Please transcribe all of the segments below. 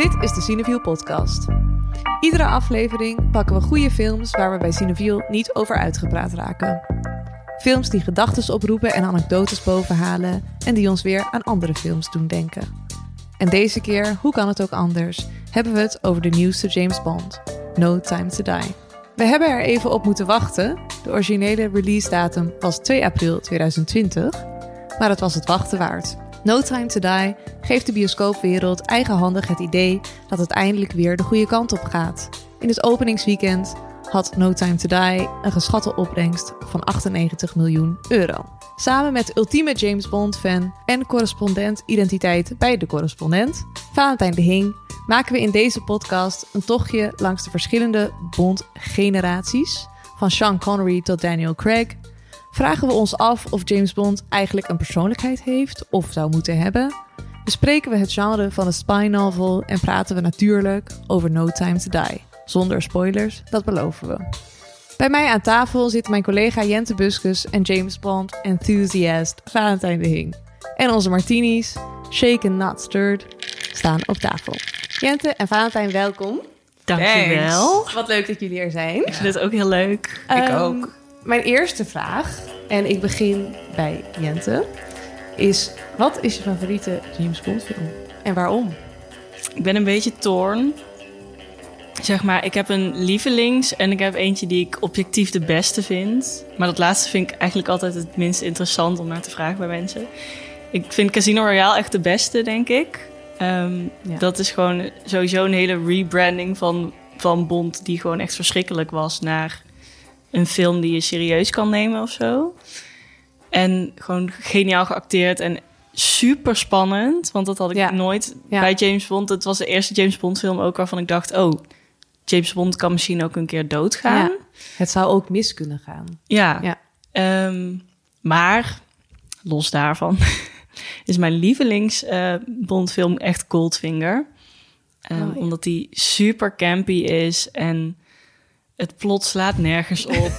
Dit is de Cineville podcast. Iedere aflevering pakken we goede films waar we bij Cineville niet over uitgepraat raken. Films die gedachten oproepen en anekdotes bovenhalen en die ons weer aan andere films doen denken. En deze keer, hoe kan het ook anders, hebben we het over de nieuwste James Bond, No Time to Die. We hebben er even op moeten wachten. De originele release datum was 2 april 2020, maar het was het wachten waard. No Time to Die geeft de bioscoopwereld eigenhandig het idee dat het eindelijk weer de goede kant op gaat. In het openingsweekend had No Time to Die een geschatte opbrengst van 98 miljoen euro. Samen met ultieme James Bond-fan en correspondent identiteit bij de correspondent, Valentijn de Hing, maken we in deze podcast een tochtje langs de verschillende Bond-generaties, van Sean Connery tot Daniel Craig. Vragen we ons af of James Bond eigenlijk een persoonlijkheid heeft of zou moeten hebben. Bespreken we het genre van de spy novel en praten we natuurlijk over No Time to Die. Zonder spoilers, dat beloven we. Bij mij aan tafel zitten mijn collega Jente Buskus en James Bond enthusiast Valentijn de Hing. En onze martinis, shaken not stirred, staan op tafel. Jente en Valentijn, welkom. Dankjewel. Wat leuk dat jullie er zijn. Ik vind het ook heel leuk. Ik Ehm, ook. Mijn eerste vraag, en ik begin bij Jente, is: wat is je favoriete James Bond film en waarom? Ik ben een beetje torn. Zeg maar, ik heb een lievelings en ik heb eentje die ik objectief de beste vind. Maar dat laatste vind ik eigenlijk altijd het minst interessant om naar te vragen bij mensen. Ik vind Casino Royale echt de beste, denk ik. Ehm, Ja. Dat is gewoon sowieso een hele rebranding van, van Bond die gewoon echt verschrikkelijk was naar een film die je serieus kan nemen of zo. En gewoon geniaal geacteerd en super spannend. Want dat had ik Ja. nooit Ja. bij James Bond. Het was de eerste James Bond film ook waarvan ik dacht... oh, James Bond kan misschien ook een keer doodgaan. Ja. Het zou ook mis kunnen gaan. Ja. Ja. Ehm, maar, los daarvan, is mijn lievelings eh, Bondfilm echt Goldfinger. Ehm, Oh. Omdat die super campy is en het plot slaat nergens op.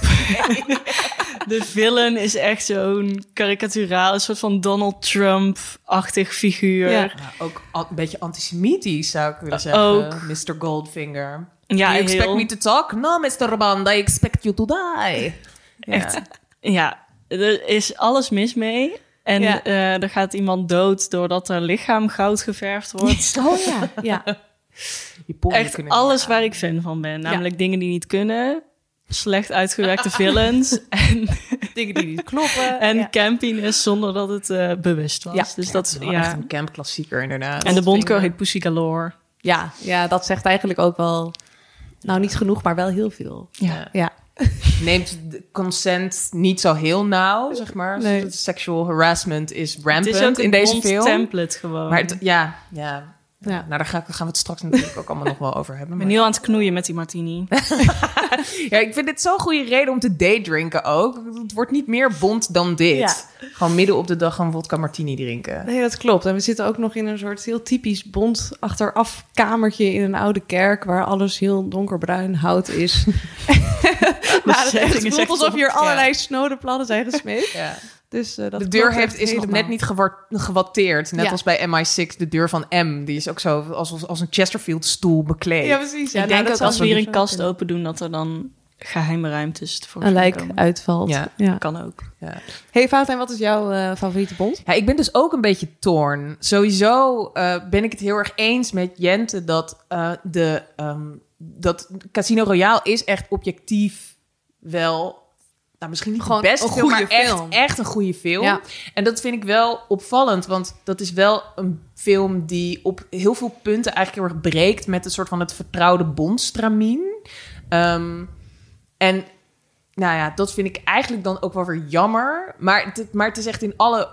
De villain is echt zo'n karikaturaal, een soort van Donald Trump-achtig figuur. Ja. Ook al- een beetje antisemitisch zou ik willen zeggen. ook. Mr. Goldfinger. Ja, you expect heel- me to talk? No, Mr. Bond, I expect you to die. Echt. Ja, er is alles mis mee. En Ja. eh, er gaat iemand dood doordat haar lichaam goud geverfd wordt. Oh ja, ja. Echt kunnen alles waar ik fan van ben. Namelijk dingen die niet kunnen. Slecht uitgewerkte villains. en Dingen die niet kloppen. en ja. campiness zonder dat het eh, bewust was. Ja. Dus Ja, dat is is wel echt een camp klassieker inderdaad. En de Bondgirl heet Pussy Galore. Ja, ja, dat zegt eigenlijk ook wel... Nou, niet genoeg, maar wel heel veel. Ja. Ja, Neemt de consent niet zo heel nauw, zeg maar. Nee. Sexual harassment is Het rampant is ook in deze film. template gewoon. Maar het- ja, ja. Ja. Nou, daar ga ik- gaan we het straks natuurlijk ook allemaal nog wel over hebben. ik maar- ben heel aan het knoeien met die martini. Ja, ik vind dit zo'n goede reden om te daydrinken ook. Het wordt niet meer bond dan dit. Ja. Gewoon midden op de dag een vodka martini drinken. Nee, dat klopt. En we zitten ook nog in een soort heel typisch bond achteraf kamertje in een oude kerk waar alles heel donkerbruin hout is. maar het voelt alsof hier Ja. allerlei snode plannen zijn gesmeed. Ja. Dus, eh, dat De deur heeft, is nog net niet gewatteerd. Net Ja. als bij MI6, de deur van M. Die is ook zo als, als een Chesterfield-stoel bekleed. Ja, precies. Ja, ik nou, denk dat als we hier een kast kunnen. open doen... dat er dan geheime ruimtes voor Een lijk komen. uitvalt. Ja. Ja. Kan ook. Ja. Hey Valentijn, wat is jouw eh, favoriete bond? Ja, ik ben dus ook een beetje torn. Sowieso eh, ben ik het heel erg eens met Jente dat eh, de ehm, dat Casino Royale is echt objectief wel. Nou, misschien niet Gewoon de beste een film, maar echt, een goede film. Ja. En dat vind ik wel opvallend, want dat is wel een film die op heel veel punten eigenlijk heel erg breekt met een soort van het vertrouwde bondstramien. Ehm, en nou ja, dat vind ik eigenlijk dan ook wel weer jammer. Maar het, maar het is echt in alle,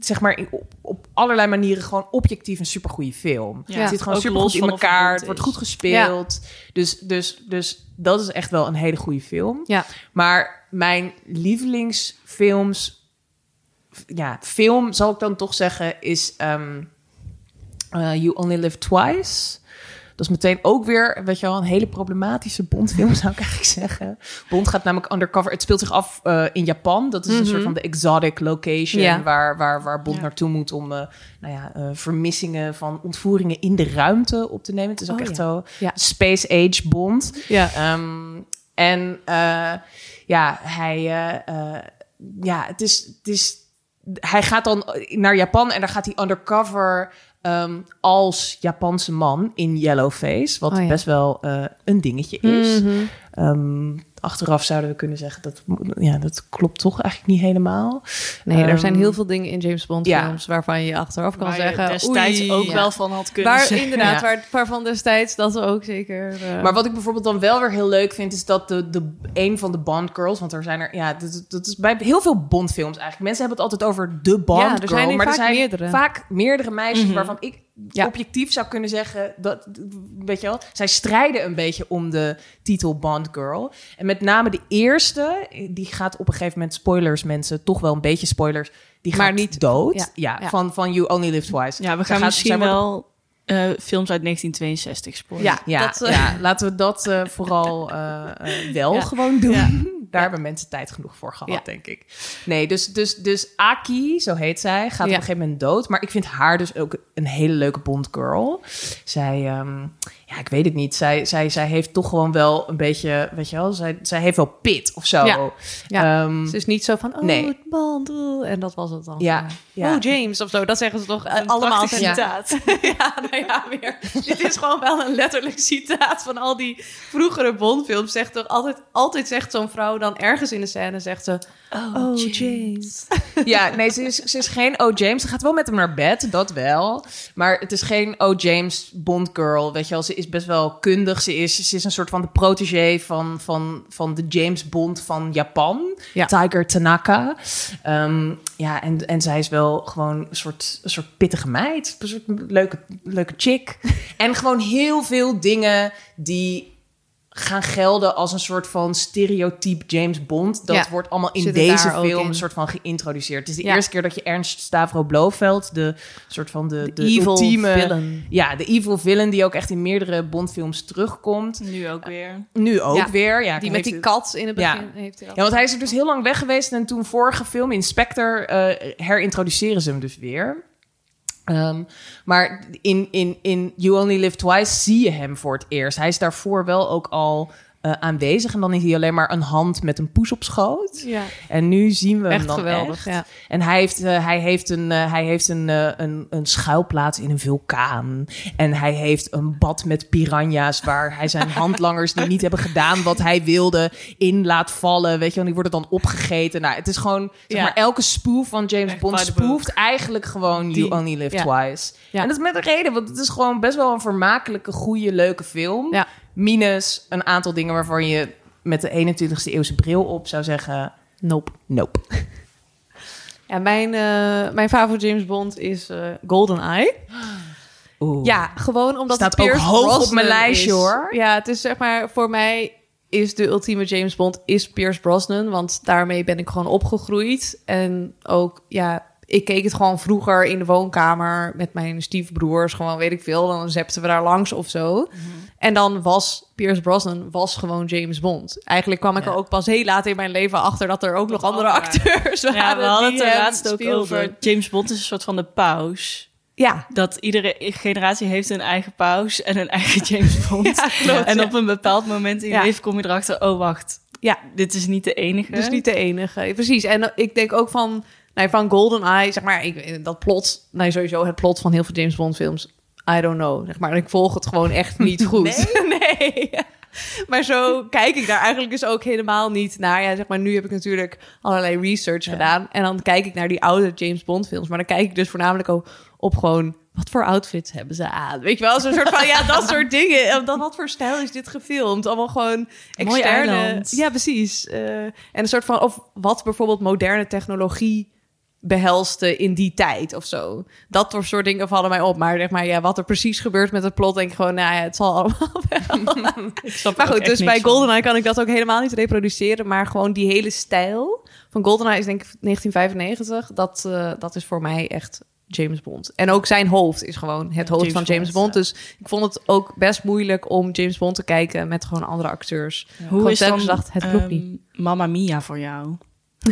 zeg maar, op, op allerlei manieren gewoon objectief een supergoeie film. Ja. Het zit gewoon super goed in elkaar. Het wordt goed gespeeld. Dus, dus, dus dat is echt wel een hele goede film. Ja. Maar mijn lievelingsfilms, ja, film zal ik dan toch zeggen, is ehm, eh, You Only Live Twice. Dat is meteen ook weer, weet je wel, een hele problematische Bondfilm, zou ik eigenlijk zeggen. Bond gaat namelijk undercover. Het speelt zich af eh, in Japan. Dat is een Mhm. soort van de exotic location Ja. waar, waar, waar Bond Ja. naartoe moet om eh, nou ja, eh, vermissingen van ontvoeringen in de ruimte op te nemen. Het is ook Oh, echt ja. zo Ja. Space Age Bond. Ja. Ehm, en eh, ja, hij, eh, eh, ja, het is, het is, hij gaat dan naar Japan en daar gaat hij undercover ehm, als Japanse man in yellowface, wat Oh ja. best wel eh, een dingetje is. Mhm. Ehm, achteraf zouden we kunnen zeggen dat ja, dat klopt toch eigenlijk niet helemaal. Nee, er zijn Ehm, heel veel dingen in James Bond ja. films waarvan je achteraf kan Waar zeggen... destijds oei, ook ja. wel van had kunnen Waar, zeggen. inderdaad, Ja. waar, waarvan destijds dat ook zeker... eh, Maar wat ik bijvoorbeeld dan wel weer heel leuk vind, is dat de, de, een van de Bond girls, want er zijn er, ja, dat, dat is bij heel veel Bond-films eigenlijk. Mensen hebben het altijd over de Bond Ja, er girl, zijn maar er zijn meerdere. vaak meerdere meisjes Mhm. waarvan ik Ja. objectief zou kunnen zeggen dat, weet je wel, zij strijden een beetje om de titel Bond girl. En met name de eerste, die gaat op een gegeven moment spoilers, mensen, toch wel een beetje spoilers, die gaat Maar niet- dood. ja. Ja, Ja. Van, van You Only Live Twice. Ja, we gaan gaat- misschien wel eh, films uit 1962 spoilen. ja, Ja, dat, eh, ja, laten we dat eh, vooral wel gewoon doen. Daar hebben mensen tijd genoeg voor gehad, denk ik. Nee, dus, dus, dus Aki, zo heet zij, gaat op een gegeven moment dood. Maar ik vind haar dus ook een hele leuke Bond girl. Zij, ehm, ja, ik weet het niet. Zij, zij, zij heeft toch gewoon wel een beetje, weet je wel, zij, zij heeft wel pit of zo. Ja. Ja. Ehm, Het is niet zo van, oh, Nee. het band, oh, en dat was het dan. Ja, ja. Oh, James of zo, dat zeggen ze toch eh, Een allemaal. citaat. ja, nou ja, weer. Dit is gewoon wel een letterlijk citaat van al die vroegere Bondfilms. Zegt toch altijd, altijd zegt zo'n vrouw dan ergens in de scène, zegt ze... Oh, James. Ja, nee, ze is, ze is geen O. James. Ze gaat wel met hem naar bed, dat wel. Maar het is geen O. James Bond girl, weet je wel. Ze is best wel kundig. Ze is, ze is een soort van de protégé van, van, van de James Bond van Japan. Ja. Tiger Tanaka. Ehm, ja, en, en zij is wel gewoon een soort, een soort pittige meid. Een soort leuke, leuke chick. en gewoon heel veel dingen die gaan gelden als een soort van stereotype James Bond. Dat Ja, wordt allemaal in deze film in. een soort van geïntroduceerd. Het is de Ja. eerste keer dat je Ernst Stavro Blofeld, de soort van de, de, evil ultieme... villain. Ja, de evil villain die ook echt in meerdere Bondfilms terugkomt. Nu ook weer. Nu ook Ja, weer. Ja, Die met die kat in het Ja. begin heeft hij al. ja, want hij is er dus heel lang weg geweest. En toen vorige film, Inspector, eh herintroduceren ze hem dus weer. Ehm, maar in, in, in You Only Live Twice zie je hem voor het eerst. Hij is daarvoor wel ook al eh, aanwezig. En dan is hij alleen maar een hand met een poes op schoot. Ja, En nu zien we hem echt dan geweldig. echt. Ja. En hij heeft, eh, hij heeft, een, eh, hij heeft een, eh, een, een schuilplaats in een vulkaan. En hij heeft een bad met piranha's... waar hij zijn handlangers die niet hebben gedaan wat hij wilde... in laat vallen. Weet je wel, die worden dan opgegeten. Nou, het is gewoon... Zeg Ja. maar, elke spoof van James Echt Bond spoeft eigenlijk gewoon... Die- You Only Live ja. Twice. Ja. En dat is met een reden, want het is gewoon best wel een vermakelijke, goede, leuke film. Ja. Minus een aantal dingen waarvan je met de 21ste eeuwse bril op zou zeggen... Nope. Nope. Ja, mijn, eh mijn favoriete James Bond is eh GoldenEye. Oeh. Ja, gewoon omdat Staat het ook hoog op mijn lijstje, is. hoor. Ja, het is zeg maar voor mij is de ultieme James Bond is Pierce Brosnan, want daarmee ben ik gewoon opgegroeid en ook ja, ik keek het gewoon vroeger in de woonkamer met mijn stiefbroers, gewoon weet ik veel, dan zepten we daar langs of zo. Mhm. En dan was Pierce Brosnan was gewoon James Bond. Eigenlijk kwam ik Ja. er ook pas heel laat in mijn leven achter dat er ook nog andere acteurs waren. Ja, we hadden het er hem laatst ook over. James Bond is een soort van de paus. Ja, Dat iedere generatie heeft een eigen paus en een eigen James Bond. Ja, klopt, en op een bepaald moment in je leven kom je erachter... oh, wacht, ja. dit is niet de enige. Dus niet de enige. Precies. En eh, ik denk ook van, nou, van GoldenEye, zeg maar, ik, dat plot, nou sowieso het plot van heel veel James Bond films, I don't know. Zeg maar, ik volg het gewoon echt niet goed. Nee. Maar zo kijk ik daar eigenlijk dus ook helemaal niet naar. Ja, zeg maar, nu heb ik natuurlijk allerlei research gedaan. En dan kijk ik naar die oude James Bond films. Maar dan kijk ik dus voornamelijk ook op gewoon... wat voor outfits hebben ze aan? Weet je wel, zo'n soort van... ja, dat soort dingen. En dan wat voor stijl is dit gefilmd? Allemaal gewoon externe... Ja, precies. Eh, en een soort van... of wat bijvoorbeeld moderne technologie behelste in die tijd of zo. Dat soort dingen vallen mij op. Maar zeg maar, ja, wat er precies gebeurt met het plot, denk ik gewoon, nou ja, het zal allemaal wel. Ik snap maar goed, dus bij van. GoldenEye kan ik dat ook helemaal niet reproduceren, maar gewoon die hele stijl van GoldenEye is denk ik 1995. Dat, eh, dat is voor mij echt James Bond. En ook zijn hoofd is gewoon het hoofd James van James Bond. Dus ik vond het ook best moeilijk om James Bond te kijken met gewoon andere acteurs. Hoe Gewoon is dan dacht, het klopt ehm, niet. Mamma Mia voor jou?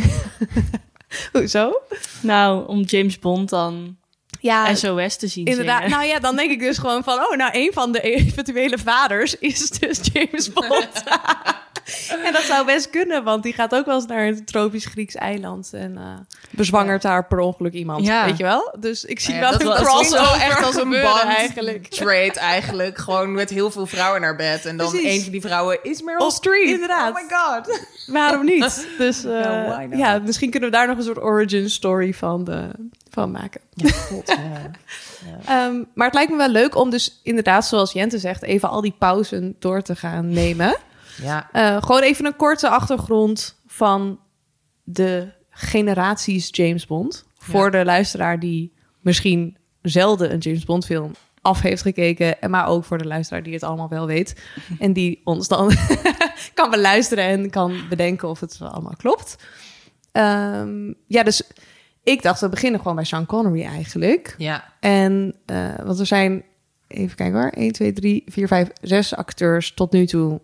Hoezo? Nou, om James Bond dan Ja, SOS te zien inderdaad. zingen. Nou ja, dan denk ik dus gewoon van... oh, nou, een van de eventuele vaders is dus James Bond. en dat zou best kunnen, want die gaat ook wel eens naar een tropisch Grieks eiland... en eh, bezwangert daar per ongeluk iemand, Ja. weet je wel? Dus ik zie Nou wel dat een crossover echt als een band eigenlijk. trade eigenlijk. Gewoon met heel veel vrouwen naar bed. En dan Precies. een van die vrouwen is Meryl Streep. inderdaad. Oh my god. Waarom niet? Dus eh, Ja, misschien kunnen we daar nog een soort origin story van, eh, van maken. Ehm, maar het lijkt me wel leuk om dus inderdaad, zoals Jente zegt, even al die pauzen door te gaan nemen. Ja. Eh, gewoon even een korte achtergrond van de generaties James Bond. Voor de luisteraar die misschien zelden een James Bond film af heeft gekeken. En maar ook voor de luisteraar die het allemaal wel weet. En die ons dan kan beluisteren en kan bedenken of het allemaal klopt. Ehm, ja, dus ik dacht, we beginnen gewoon bij Sean Connery eigenlijk. Ja. En, eh, want er zijn, even kijken hoor, 1, 2, 3, 4, 5, 6 acteurs tot nu toe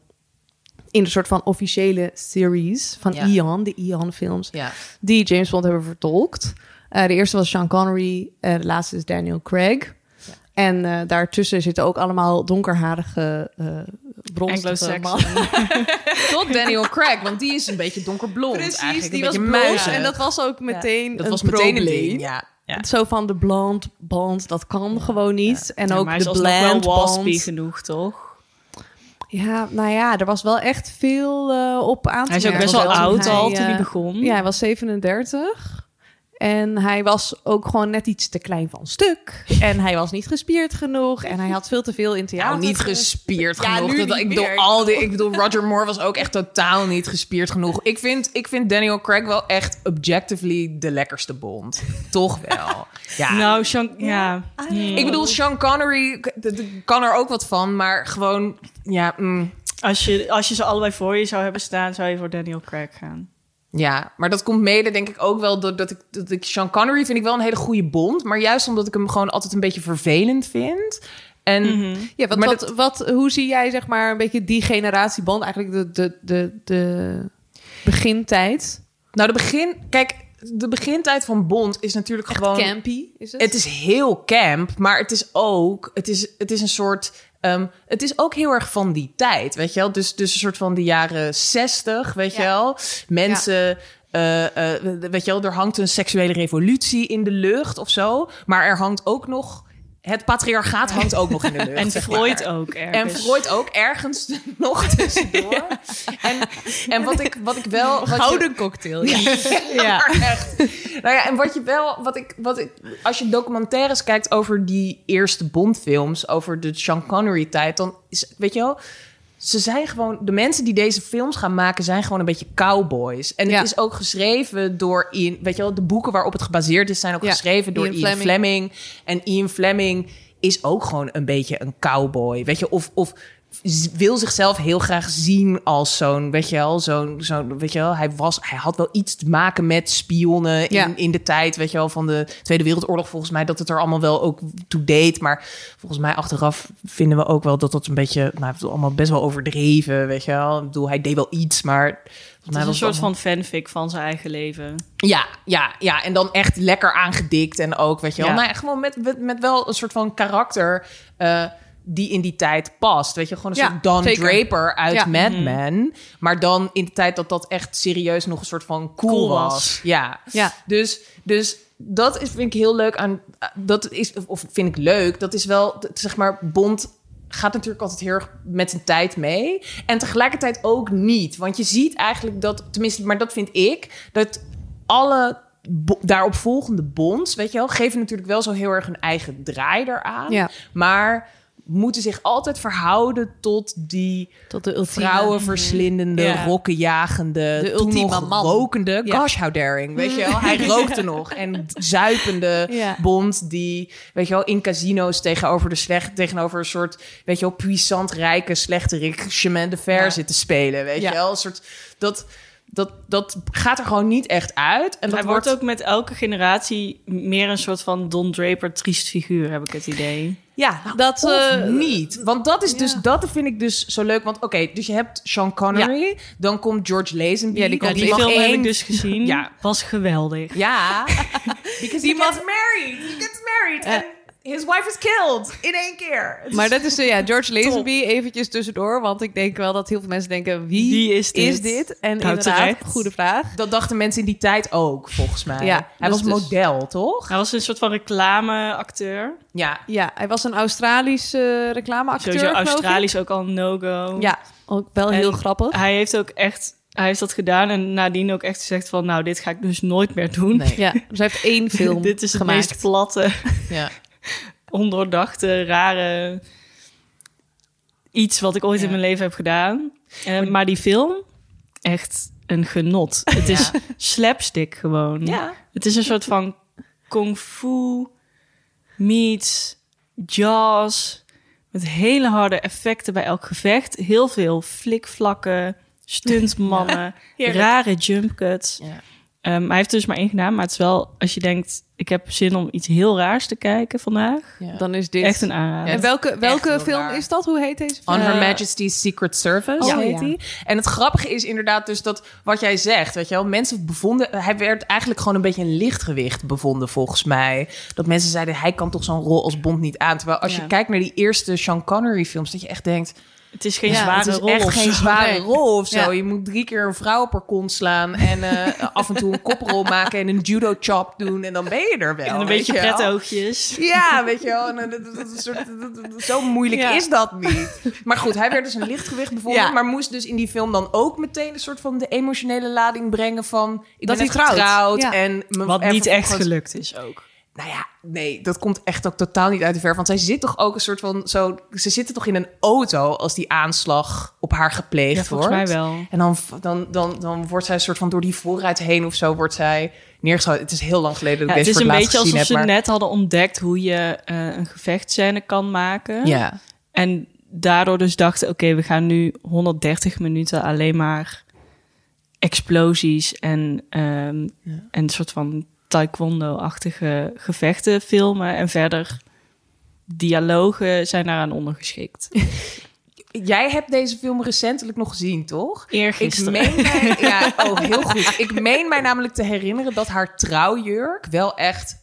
in een soort van officiële series van Ja. Ian, de Ian-films, Ja. die James Bond hebben vertolkt. Eh, de eerste was Sean Connery, eh, de laatste is Daniel Craig. En eh, daartussen zitten ook allemaal donkerharige, uh, bronstige mannen. Tot Daniel Craig, want die is een beetje donkerblond. Precies, eigenlijk. die een was beetje blond en dat was ook meteen Dat een was meteen een ding. Ja. Ja. Zo van de blond band, dat kan gewoon niet. En Ja, ook maar de wel bland waspy genoeg, toch? Ja, nou ja, er was wel echt veel eh, op aan te Hij is ook best wel oud hij, al toen hij begon. Ja, hij was 37. En hij was ook gewoon net iets te klein van stuk. En hij was niet gespierd genoeg. En hij had veel te veel in theater. Nou, niet gespierd Ja, genoeg. Dat, niet ik, bedoel, al die, ik bedoel, Roger Moore was ook echt totaal niet gespierd genoeg. Ik vind, ik vind Daniel Craig wel echt objectively de lekkerste Bond. Toch wel. Ja. Nou, Sean, ja. Hmm. ik bedoel, Sean Connery kan er ook wat van, maar gewoon, ja, mm, Als je, als je ze allebei voor je zou hebben staan, zou je voor Daniel Craig gaan. Ja. Maar dat komt mede, denk ik ook wel, doordat ik, dat ik Sean Connery vind ik wel een hele goede Bond, maar juist omdat ik hem gewoon altijd een beetje vervelend vind. En Mhm. Ja, wat, Maar wat, wat, hoe zie jij zeg maar een beetje die generatie band? Eigenlijk de, de, de, de begintijd. nou, de begin, kijk, de begintijd van Bond is natuurlijk gewoon. campy is het? Het is heel camp, maar het is ook, het is, het is een soort, ehm, het is ook heel erg van die tijd, weet je wel? Dus, dus een soort van de jaren zestig, weet je wel? Mensen, eh, eh, weet je wel, er hangt een seksuele revolutie in de lucht of zo, maar er hangt ook nog, het patriarchaat hangt ook nog in de lucht. En Freud ook En ergens. Freud ook ergens nog tussendoor. en, en wat ik, wat ik wel. Wat je- Gouden cocktail. Ja. ja. echt. Nou ja, en wat je wel, wat ik, wat ik, als je documentaires kijkt over die eerste Bondfilms, over de Sean Connery-tijd, dan is, weet je wel, ze zijn gewoon, de mensen die deze films gaan maken, zijn gewoon een beetje cowboys. En Ja. het is ook geschreven door Ian, weet je wel, de boeken waarop het gebaseerd is, zijn ook Ja, geschreven door Ian Ian, Fleming. Fleming. En Ian Fleming is ook gewoon een beetje een cowboy, weet je, of, of wil zichzelf heel graag zien als zo'n, weet je wel, zo'n, zo'n, weet je wel, hij was, hij had wel iets te maken met spionnen in, Ja. in de tijd, weet je wel, van de Tweede Wereldoorlog, volgens mij dat het er allemaal wel ook toe deed, maar volgens mij achteraf vinden we ook wel dat dat een beetje, nou, het allemaal best wel overdreven, weet je wel, ik bedoel, hij deed wel iets, maar Het is een soort van fanfic van zijn eigen leven. ja, ja, ja. En dan echt lekker aangedikt. En ook, weet je wel. Ja. Nou gewoon met, met, met wel een soort van karakter eh, die in die tijd past. Weet je, gewoon een Ja, soort Don zeker. Draper uit Ja. Mad Mhm. Men. Maar dan in de tijd dat dat echt serieus nog een soort van cool, Cool was. was. Ja. Ja. Dus, dus dat is, vind ik heel leuk aan. Dat is, of vind ik leuk. Dat is wel, zeg maar, Bond gaat natuurlijk altijd heel erg met zijn tijd mee. En tegelijkertijd ook niet. Want je ziet eigenlijk dat, tenminste, maar dat vind ik, dat alle daarop volgende bonds, weet je wel, geven natuurlijk wel zo heel erg een eigen draai eraan. Ja. Maar moeten zich altijd verhouden tot die Tot de ultieme. vrouwenverslindende, Ja. rokkenjagende, De ultieme nog man. rokende, Ja. gosh how daring, weet je wel. Hij rookte nog. En zuipende Ja. bond die, weet je wel, in casino's tegenover de slecht, tegenover een soort, weet je wel, puissant rijke slechterik chemin de fer Ja. zit te spelen, weet Ja. je wel. Een soort, dat, dat, dat gaat er gewoon niet echt uit. En dat Hij wordt ook met elke generatie meer een soort van Don Draper triest figuur, heb ik het idee. Ja, Dat, of eh, niet. Want dat is dus, dat vind ik dus zo leuk. Want oké, dus je hebt Sean Connery, dan komt George Lazenby. Ja, die komt die mag film heb één- ik dus gezien. Ja. Was geweldig. Ja, because he gets married. He gets married and his wife is killed in één keer. Maar dat is eh, ja, George Lazenby eventjes tussendoor. Want ik denk wel dat heel veel mensen denken, wie, Wie is dit? is dit? En inderdaad, terecht. goede vraag. dat dachten mensen in die tijd ook, volgens mij. Ja, Hij dus was dus- model, toch? Hij was een soort van reclameacteur. Ja. Ja, hij was een Australisch eh, reclameacteur, Sowieso. Australisch ook al een no-go. Ja, ook wel heel grappig. Hij heeft ook echt... Hij heeft dat gedaan en nadien ook echt gezegd van... Nou, dit ga ik dus nooit meer doen. Nee. Ja, dus hij heeft één film dit is het gemaakt. meest platte, ja. ondoordachte, rare... Iets wat ik ooit Ja. in mijn leven heb gedaan. Eh, maar die film, echt een genot. Het is slapstick gewoon. Ja. Het is een soort van kung fu meets Jaws. Met hele harde effecten bij elk gevecht. Heel veel flikvlakken, stuntmannen, rare jump cuts. Ja. Ehm, hij heeft dus maar één gedaan, maar het is wel... Als je denkt, ik heb zin om iets heel raars te kijken vandaag. Ja. Dan is dit... Echt een aanrader. En welke, welke film raar. is dat? Hoe heet deze film? On Her Majesty's Secret Service Oh, heet ja. En het grappige is inderdaad dus dat wat jij zegt, weet je wel, mensen bevonden, hij werd eigenlijk gewoon een beetje een lichtgewicht bevonden volgens mij. Dat mensen zeiden, hij kan toch zo'n rol als Bond niet aan. Terwijl als Ja. je kijkt naar die eerste Sean Connery films, dat je echt denkt, Het is geen Ja, zware het is rol echt of geen zware Nee. rol of zo. Ja. Je moet drie keer een vrouw op haar kont slaan en eh, af en toe een koprol maken en een judo chop doen en dan ben je er wel. En een beetje pretoogjes. Ja, weet je wel. En, dat- dat- dat- dat- soort- dat- dat- zo moeilijk Ja. is dat niet. Maar goed, hij werd dus een lichtgewicht. Ja. Maar moest dus in die film dan ook meteen een soort van de emotionele lading brengen van... Ik Dat ben hij getrouwd. En me- Wat niet echt gelukt is ook. Nou ja, nee, dat komt echt ook totaal niet uit de verf. Want zij zit toch ook een soort van zo... Ze zitten toch in een auto als die aanslag op haar gepleegd Ja, volgens wordt. mij wel. En dan, dan, dan, dan wordt zij een soort van door die vooruit heen of zo wordt zij neergeschoten. Het is heel lang geleden dat Ja, ik het deze is voor een het beetje alsof heb. ze net hadden ontdekt hoe je eh, een gevechtscène kan maken. Ja, En daardoor dus dachten, oké, we gaan nu 130 minuten alleen maar explosies en, ehm, en een soort van taekwondo-achtige gevechten filmen. En verder dialogen zijn daaraan ondergeschikt. Jij hebt deze film recentelijk nog gezien, toch? Ik Eergisteren. meen mij, ja, oh, heel goed. Ik meen mij namelijk te herinneren dat haar trouwjurk wel echt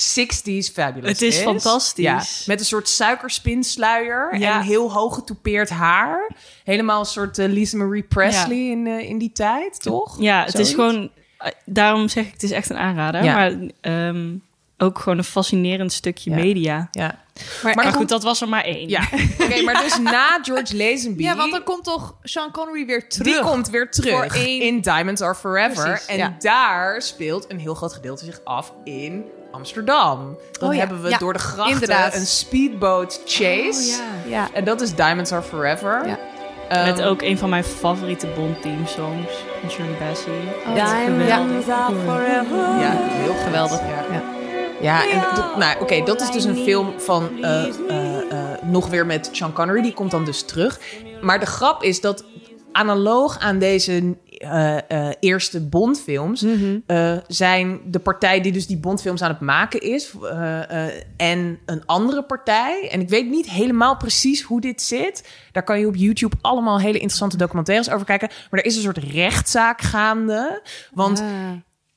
60s fabulous Het is fantastisch. Ja, met een soort suikerspinsluier Ja. en heel hoog getoupeerd haar. Helemaal een soort eh, Lisa Marie Presley in, eh, in die tijd, toch? Ja, het is gewoon... eh, Daarom zeg ik, het is echt een aanrader. Ja. Maar ehm, ook gewoon een fascinerend stukje Ja. media. Ja. Maar, goed, dat was er maar één. Ja, oké, maar dus na George Lazenby... ja, want dan komt toch Sean Connery weer terug. Die komt weer terug Voor één- in Diamonds Are Forever. Precies, en ja. daar speelt een heel groot gedeelte zich af in Amsterdam. Dan Oh ja, hebben we ja, door de grachten inderdaad. een speedboat chase. Oh, ja. En dat is Diamonds Are Forever. Ja. Ehm, Met ook een van mijn favoriete Bond theme songs van Shirley Bassey. Oh, Geweldig. Ja, heel geweldig. Ja, Ja. ja en dat- nou, oké, dat is dus een film van eh, eh, eh, nog weer met Sean Connery. Die komt dan dus terug. Maar de grap is dat analoog aan deze eh, eh, eerste Bondfilms eh, zijn de partij die dus die Bondfilms aan het maken is en een andere partij. En ik weet niet helemaal precies hoe dit zit. Daar kan je op YouTube allemaal hele interessante documentaires over kijken. Maar er is een soort rechtszaak gaande. Want Ah.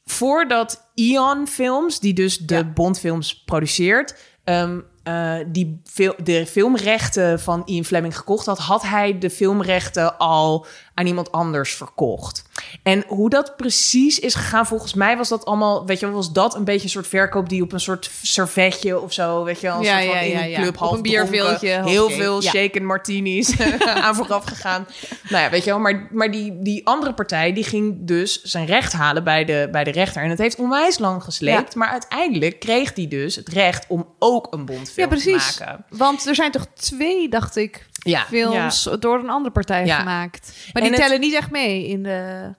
voordat Ion Films, die dus de Ja. Bondfilms produceert, ehm, eh, die de filmrechten van Ian Fleming gekocht had, had hij de filmrechten al aan iemand anders verkocht. En hoe dat precies is gegaan, volgens mij was dat allemaal, weet je, was dat een beetje een soort verkoop die op een soort servetje of zo, weet je, een Ja, soort van ja, in een club half een bierveeltje, heel veel shaken martinis aan vooraf gegaan. Nou ja, weet je wel, maar, maar die, die andere partij die ging dus zijn recht halen bij de, bij de rechter. En het heeft onwijs lang gesleept, maar uiteindelijk kreeg hij dus het recht om ook een bondfilm Ja, precies. te maken. Want er zijn toch twee, dacht ik, Ja. films door een andere partij Ja. gemaakt. Maar En die het- tellen niet echt mee in de...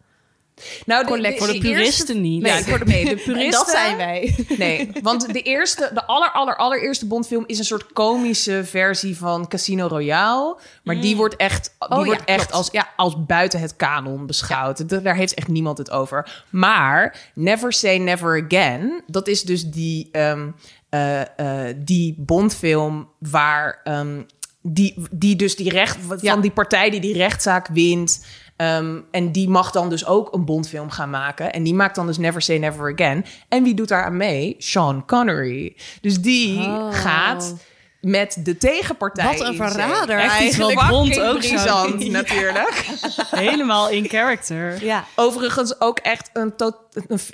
Nou, de, Collectie. Voor de puristen niet. Nee, voor de, nee, de En puristen... dat zijn wij. Nee, want de eerste, de aller, aller, allereerste Bondfilm is een soort komische versie van Casino Royale. Maar die wordt echt, die Oh ja, wordt echt klopt. als, ja, als buiten het kanon beschouwd. Da- Daar heeft echt niemand het over. Maar Never Say Never Again, dat is dus die, ehm, eh, eh, die Bondfilm waar... ehm, die, die dus die recht van Ja. die partij die die rechtszaak wint. ehm, en die mag dan dus ook een Bondfilm gaan maken. En die maakt dan dus Never Say Never Again. En wie doet daar aan mee? Sean Connery. Dus die Oh. gaat met de tegenpartij. Wat een verrader Echt eigenlijk. wat Bond ook brisant, natuurlijk. Helemaal in character. Ja. Overigens ook echt een-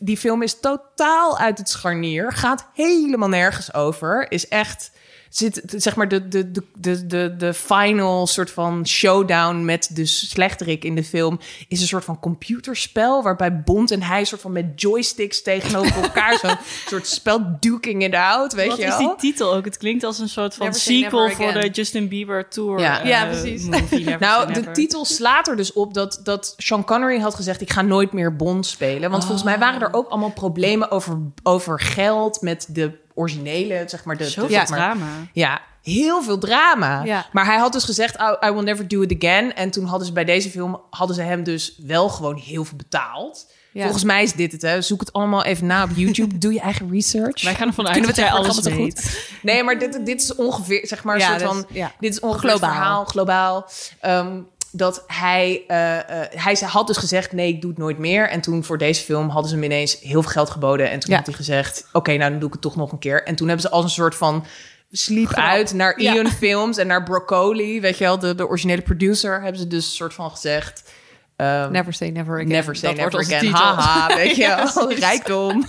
die film is totaal uit het scharnier. Gaat helemaal nergens over. Is echt zit zeg maar de de de de de, de final soort van showdown met de slechterik in de film is een soort van computerspel waarbij Bond en hij soort van met joysticks tegenover elkaar zo'n soort spel duking it out, weet Wat je is wel? die titel ook? Het klinkt als een soort van Never sequel voor de. Justin Bieber tour. Ja. eh, Ja, precies. movie, Nou, de titel slaat er dus op dat, dat Sean Connery had gezegd... ik ga nooit meer Bond spelen. Want volgens mij waren er ook allemaal problemen over, over geld... met de originele, zeg maar. De, de- Zoveel zeg maar, drama. Ja, heel veel drama. Ja. Maar hij had dus gezegd, I, I will never do it again. En toen hadden ze bij deze film... hadden ze hem dus wel gewoon heel veel betaald. Ja. Volgens mij is dit het, hè. Zoek het allemaal even na op YouTube. Doe je eigen research. Wij gaan ervan uit Kunnen dat we jij het alles weet. Nee, maar dit, dit is ongeveer, zeg maar, een Ja, soort dus- van... ja. Dit is ongeveer Globaal. verhaal, globaal. Ehm, dat hij, eh, eh, hij ze- had dus gezegd, nee, ik doe het nooit meer. En toen voor deze film hadden ze hem ineens heel veel geld geboden. En toen Ja. had hij gezegd, oké, nou dan doe ik het toch nog een keer. En toen hebben ze als een soort van sleep Grap. uit naar Ja. Ian Films en naar Broccoli. Weet je wel, de, de originele producer. Hebben ze dus een soort van gezegd... ehm, Never say never again. Never say Dat wordt never again. titel. Haha, weet je Ja, wel. precies. Rijkdom.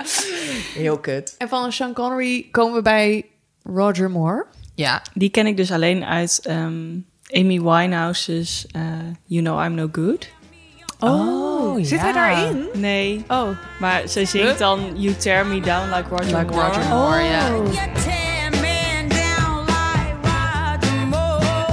heel kut. En van Sean Connery komen we bij Roger Moore. Ja. Die ken ik dus alleen uit ehm, Amy Winehouse's eh, You Know I'm No Good. Oh, Zit hij daarin? Nee, Oh. maar zij zingt Huh? dan You Tear Me Down Like Roger Like Moore. Roger Moore, ja. Oh.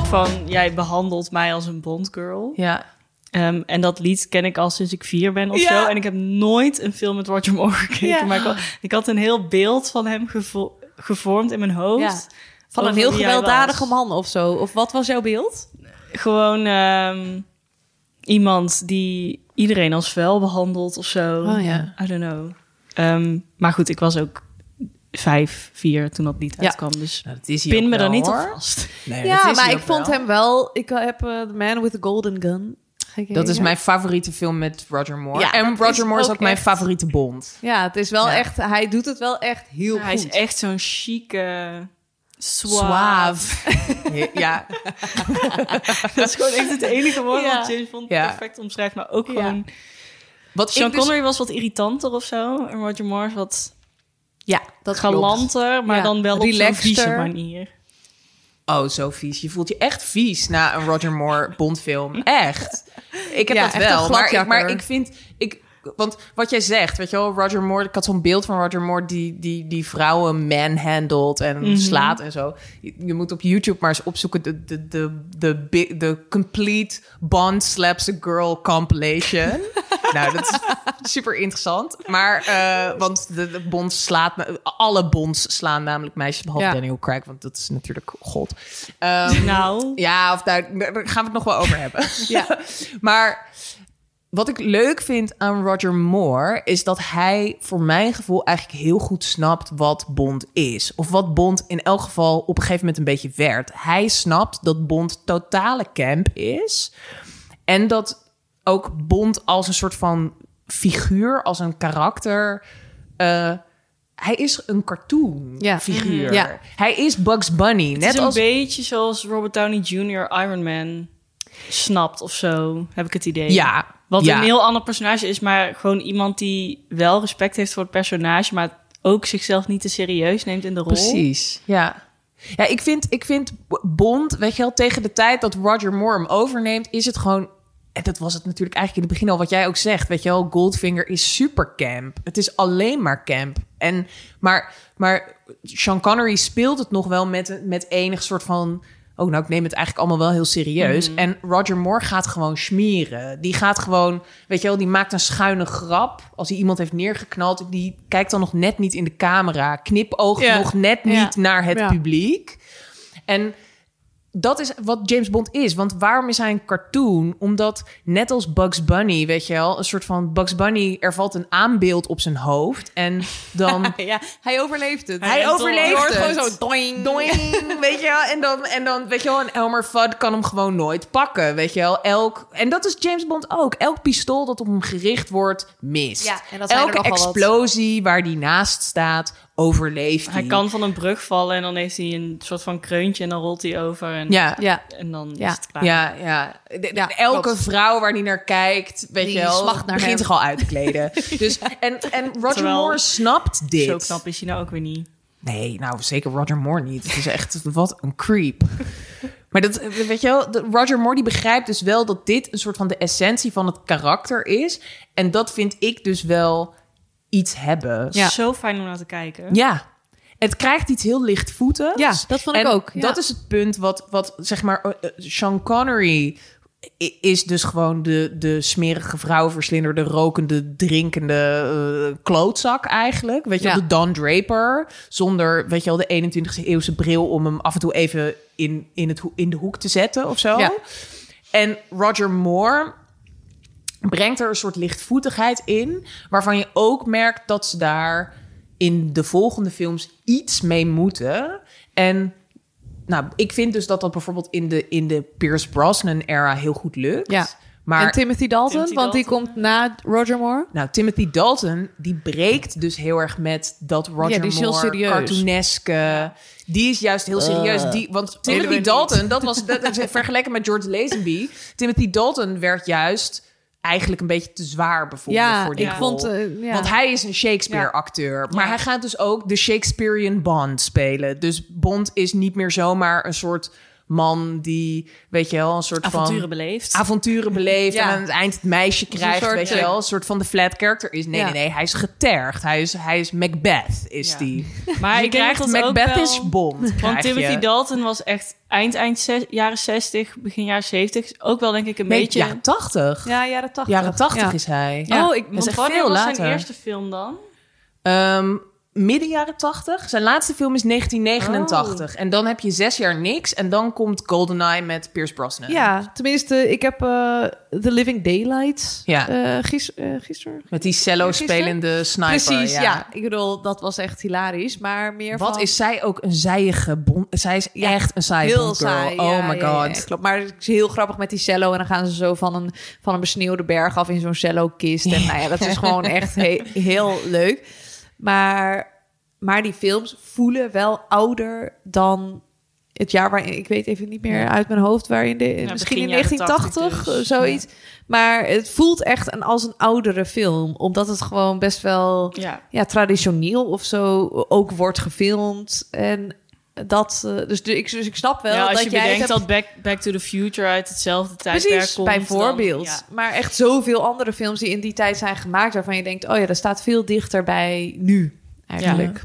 Van, jij behandelt mij als een Bondgirl. Ja. Ehm, en dat lied ken ik al sinds ik vier ben of Ja. zo. En ik heb nooit een film met Roger Moore gekeken. Ja. Maar ik had, ik had een heel beeld van hem gevo- gevormd in mijn hoofd. Ja. Van een heel gewelddadige was. man of zo. Of wat was jouw beeld? Gewoon ehm, iemand die iedereen als vuil behandelt of zo. Oh, ja. I don't know. Ehm, maar goed, ik was ook vijf, vier toen dat lied Ja. uitkwam. Dus Nou, dat is hij pin me er wel, niet op vast. Nee, ja, dat is maar ik vond wel. hem wel... Ik heb eh, The Man with the Golden Gun gekeken. Dat is mijn favoriete film met Roger Moore. Ja, en Roger is Moore is ook ook mijn echt- favoriete Bond. Ja, het is wel Ja. echt... Hij doet het wel echt heel Hij is goed. echt zo'n chique. Suave. ja. Dat is gewoon echt het enige woord Ja. wat James Bond Ja. perfect omschrijft. Maar ook Ja. gewoon... Wat Sean dus- Connery was wat irritanter of zo. En Roger Moore is wat Ja, dat klopt. galanter, maar Ja, dan wel op zo'n vieze manier. Oh, zo vies. Je voelt je echt vies na een Roger Moore Bondfilm. Echt. Ik heb Ja, dat wel. Maar ik, maar ik vind... Ik, want wat jij zegt, weet je wel, Roger Moore... Ik had zo'n beeld van Roger Moore die, die, die vrouwen manhandelt en Mhm. slaat en zo. Je, je moet op YouTube maar eens opzoeken de, de, de, de, complete Bond slaps a girl compilation. nou, dat is super interessant. Maar, eh, want de, de Bond slaat... Alle Bonds slaan namelijk meisjes, behalve Ja. Daniel Craig, want dat is natuurlijk God. Ehm, Nou, ja, of daar, daar gaan we het nog wel over hebben. Ja. maar wat ik leuk vind aan Roger Moore is dat hij voor mijn gevoel eigenlijk heel goed snapt wat Bond is. Of wat Bond in elk geval op een gegeven moment een beetje werd. Hij snapt dat Bond totale camp is. En dat ook Bond als een soort van figuur, als een karakter. eh, hij is een cartoon Ja. figuur. Mhm. Ja. Hij is Bugs Bunny. het net is een als beetje zoals Robert Downey Jr. Iron Man snapt of zo, heb ik het idee. Ja, Wat ja. een heel ander personage is, maar gewoon iemand die wel respect heeft voor het personage, maar ook zichzelf niet te serieus neemt in de rol. Precies, ja. Ja, ik vind, ik vind Bond, weet je wel, tegen de tijd dat Roger Moore hem overneemt, is het gewoon... En dat was het natuurlijk eigenlijk in het begin al wat jij ook zegt. Weet je wel, Goldfinger is super camp. Het is alleen maar camp. En, maar, maar Sean Connery speelt het nog wel met, met enig soort van oh, nou, ik neem het eigenlijk allemaal wel heel serieus. En Roger Moore gaat gewoon smeren. Die gaat gewoon, weet je wel, die maakt een schuine grap. Als hij iemand heeft neergeknald, die kijkt dan nog net niet in de camera. Knipoogt Ja. nog net niet naar het publiek. En dat is wat James Bond is. Want waarom is hij een cartoon? Omdat net als Bugs Bunny, weet je wel, een soort van Bugs Bunny, er valt een aanbeeld op zijn hoofd. En dan ja, hij overleeft het. hij overleeft het. gewoon zo doing. Doing, weet je wel. En dan, en dan, weet je wel, en Elmer Fudd kan hem gewoon nooit pakken, weet je wel. Elk, en dat is James Bond ook. Elk pistool dat op hem gericht wordt, mist. Ja, en dat Elke explosie waar die naast staat, overleeft Hij kan van een brug vallen en dan heeft hij een soort van kreuntje en dan rolt hij over. En, Ja, Ja, en dan Ja. is het klaar. Ja, ja. De- de- Ja, elke klopt. vrouw waar die naar kijkt, weet Die je wel, begint hem. zich al uit te kleden. dus, en, en Roger Terwijl- Moore snapt dit. Zo knap is hij nou ook weer niet. Nee, nou zeker Roger Moore niet. Het is echt, wat een creep. Maar dat, weet je wel, de- Roger Moore die begrijpt dus wel dat dit een soort van de essentie van het karakter is. En dat vind ik dus wel iets hebben. Ja. Zo fijn om naar te kijken. Ja. Het krijgt iets heel lichtvoetigs. Ja, dat vond ik En ook, ja. Dat is het punt wat, wat zeg maar, eh, eh, Sean Connery is dus gewoon de, de smerige vrouwenverslinder, de rokende, drinkende eh, klootzak eigenlijk. Weet je wel, Ja. de Don Draper. Zonder, weet je wel, de 21ste eeuwse bril om hem af en toe even in, in, het, in de hoek te zetten of zo. Ja. En Roger Moore brengt er een soort lichtvoetigheid in, waarvan je ook merkt dat ze daar in de volgende films iets mee moeten. En nou, ik vind dus dat dat bijvoorbeeld in de, in de Pierce Brosnan-era heel goed lukt. Ja. Maar en Timothy Dalton, Timothy want die komt na Roger Moore. nou, Timothy Dalton, die breekt dus heel erg met dat Roger Ja, die is heel Moore serieus. cartooneske. Die is juist heel serieus. Die, want Deden Timothy. Dalton, dat was dat, vergeleken met George Lazenby. Timothy Dalton werd juist eigenlijk een beetje te zwaar bevonden Ja, voor die ik rol. vond... eh, ja. Want hij is een Shakespeare-acteur. Maar Ja. hij gaat dus ook de Shakespearean Bond spelen. Dus Bond is niet meer zomaar een soort man die, weet je wel, een soort Avonturen van avonturen beleeft Ja. en aan het eind het meisje krijgt, soort, weet je eh, wel, een soort van de flat character is. Nee, Ja. nee, nee, hij is getergd. Hij is, hij is Macbeth, is Ja. die. maar denk krijgt Macbeth wel- is Bond. Want Timothy je. Dalton was echt eind, eind zes- jaren 60, begin jaren 70. Ook wel denk ik een Nee, beetje... jaren 80. Ja, jaren 80. Jaren 80 Ja. is hij. Ja. Oh, ik, Dat is want echt veel was later. zijn eerste film dan? Ehm, midden jaren 80. Zijn laatste film is 1989. Oh. En dan heb je zes jaar niks. En dan komt GoldenEye met Pierce Brosnan. Ja, tenminste, ik heb eh The Living Daylights Ja. eh, gis, eh, gisteren. Met die cello-spelende sniper. Precies, ja. Ik bedoel, dat was echt hilarisch, maar meer Wat van... is zij ook een zijige bond. Zij is Ja, echt een saaie heel saai. Oh my god. klopt. Maar het is heel grappig met die cello. En dan gaan ze zo van een, van een besneeuwde berg af in zo'n cello-kist. En nou ja, dat is gewoon echt he- heel leuk. Maar, maar die films voelen wel ouder dan het jaar waarin... Ik weet even niet meer uit mijn hoofd waarin... De, misschien in jaren 1980, 80 dus. zoiets. Maar het voelt echt een, als een oudere film. Omdat het gewoon best wel Ja. ja, traditioneel of zo ook wordt gefilmd. En dat, eh, dus, ik, dus ik snap wel ja, als dat je jij bedenkt hebt- dat Back, Back to the Future uit hetzelfde tijdperk Precies, komt. bijvoorbeeld. dan- ja. Maar echt zoveel andere films die in die tijd zijn gemaakt... waarvan je denkt, oh ja, dat staat veel dichter bij nu, eigenlijk.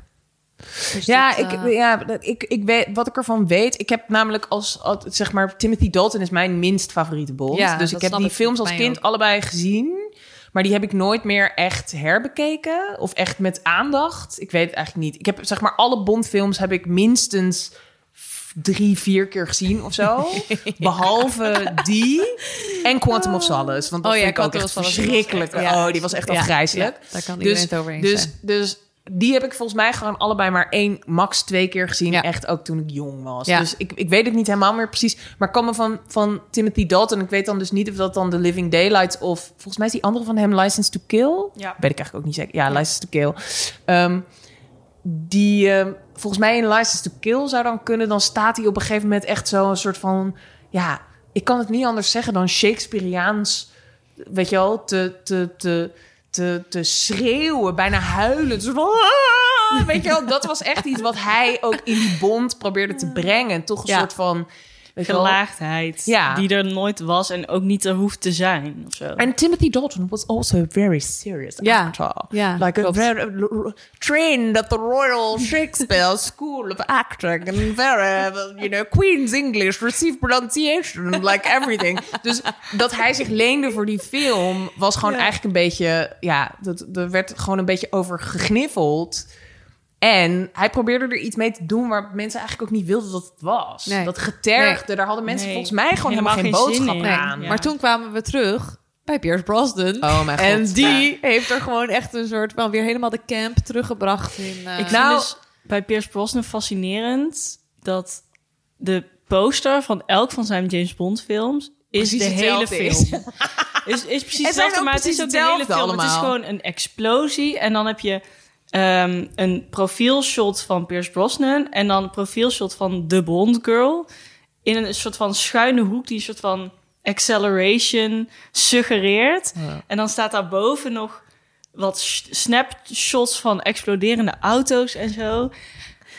Dus Ja, dat, ik, eh, ja ik, ik weet, wat ik ervan weet... Ik heb namelijk als, als... Zeg maar, Timothy Dalton is mijn minst favoriete Bond. Ja, dus ik heb die films als kind allebei gezien... Maar die heb ik nooit meer echt herbekeken. Of echt met aandacht. Ik weet het eigenlijk niet. Ik heb zeg maar alle Bondfilms heb ik minstens drie, vier keer gezien of zo. Behalve die en Quantum of Solace. Want dat Oh ja, vind ik ook Quantum echt verschrikkelijk. echt- ja. Oh, die was echt afgrijzelijk. daar kan iedereen dus, het over eens dus, zijn. dus die heb ik volgens mij gewoon allebei maar één, max twee keer gezien. Ja. Echt ook toen ik jong was. Ja. Dus ik, ik weet het niet helemaal meer precies. Maar ik kan me van, van Timothy Dalton... ik weet dan dus niet of dat dan The Living Daylights... of volgens mij is die andere van hem License to Kill. Ja. Weet ik eigenlijk ook niet zeker. Ja, License to Kill. Ehm, die ehm, volgens mij in License to Kill zou dan kunnen... dan staat hij op een gegeven moment echt zo een soort van... ja, ik kan het niet anders zeggen dan Shakespeareaans... weet je wel, te... te, te te, te schreeuwen, bijna huilen. Zo van, "Ah!" weet je wel, dat was echt iets wat hij ook in die bond probeerde te brengen. Toch een Ja. soort van? Gelaagdheid Ja. die er nooit was en ook niet er hoeft te zijn. Of zo. And Timothy Dalton was also very serious Ja. actor. Ja, like a very trained at the Royal Shakespeare School of Acting and very, you know, Queen's English, received pronunciation, like everything. dus dat hij zich leende voor die film was gewoon eigenlijk een beetje, ja, dat er werd gewoon een beetje over gegniffeld. En hij probeerde er iets mee te doen waar mensen eigenlijk ook niet wilden dat het was. Nee. Dat getergde, daar hadden mensen Nee. volgens mij gewoon helemaal, Helemaal geen geen zin boodschap in. aan. Ja. Maar toen kwamen we terug bij Pierce Brosnan. Oh mijn god. en die Ja. heeft er gewoon echt een soort van weer helemaal de camp teruggebracht in. eh, Ik vind Nou- dus bij Pierce Brosnan fascinerend dat de poster van elk van zijn James Bond films is Precies de hele film. is. Is, is precies hetzelfde, maar het is ook de hele film. Het is gewoon een explosie en dan heb je ehm, een profielshot van Pierce Brosnan en dan een profielshot van de Bond girl in een soort van schuine hoek die een soort van acceleration suggereert. En dan staat daarboven nog wat sh- snapshots van exploderende auto's en zo.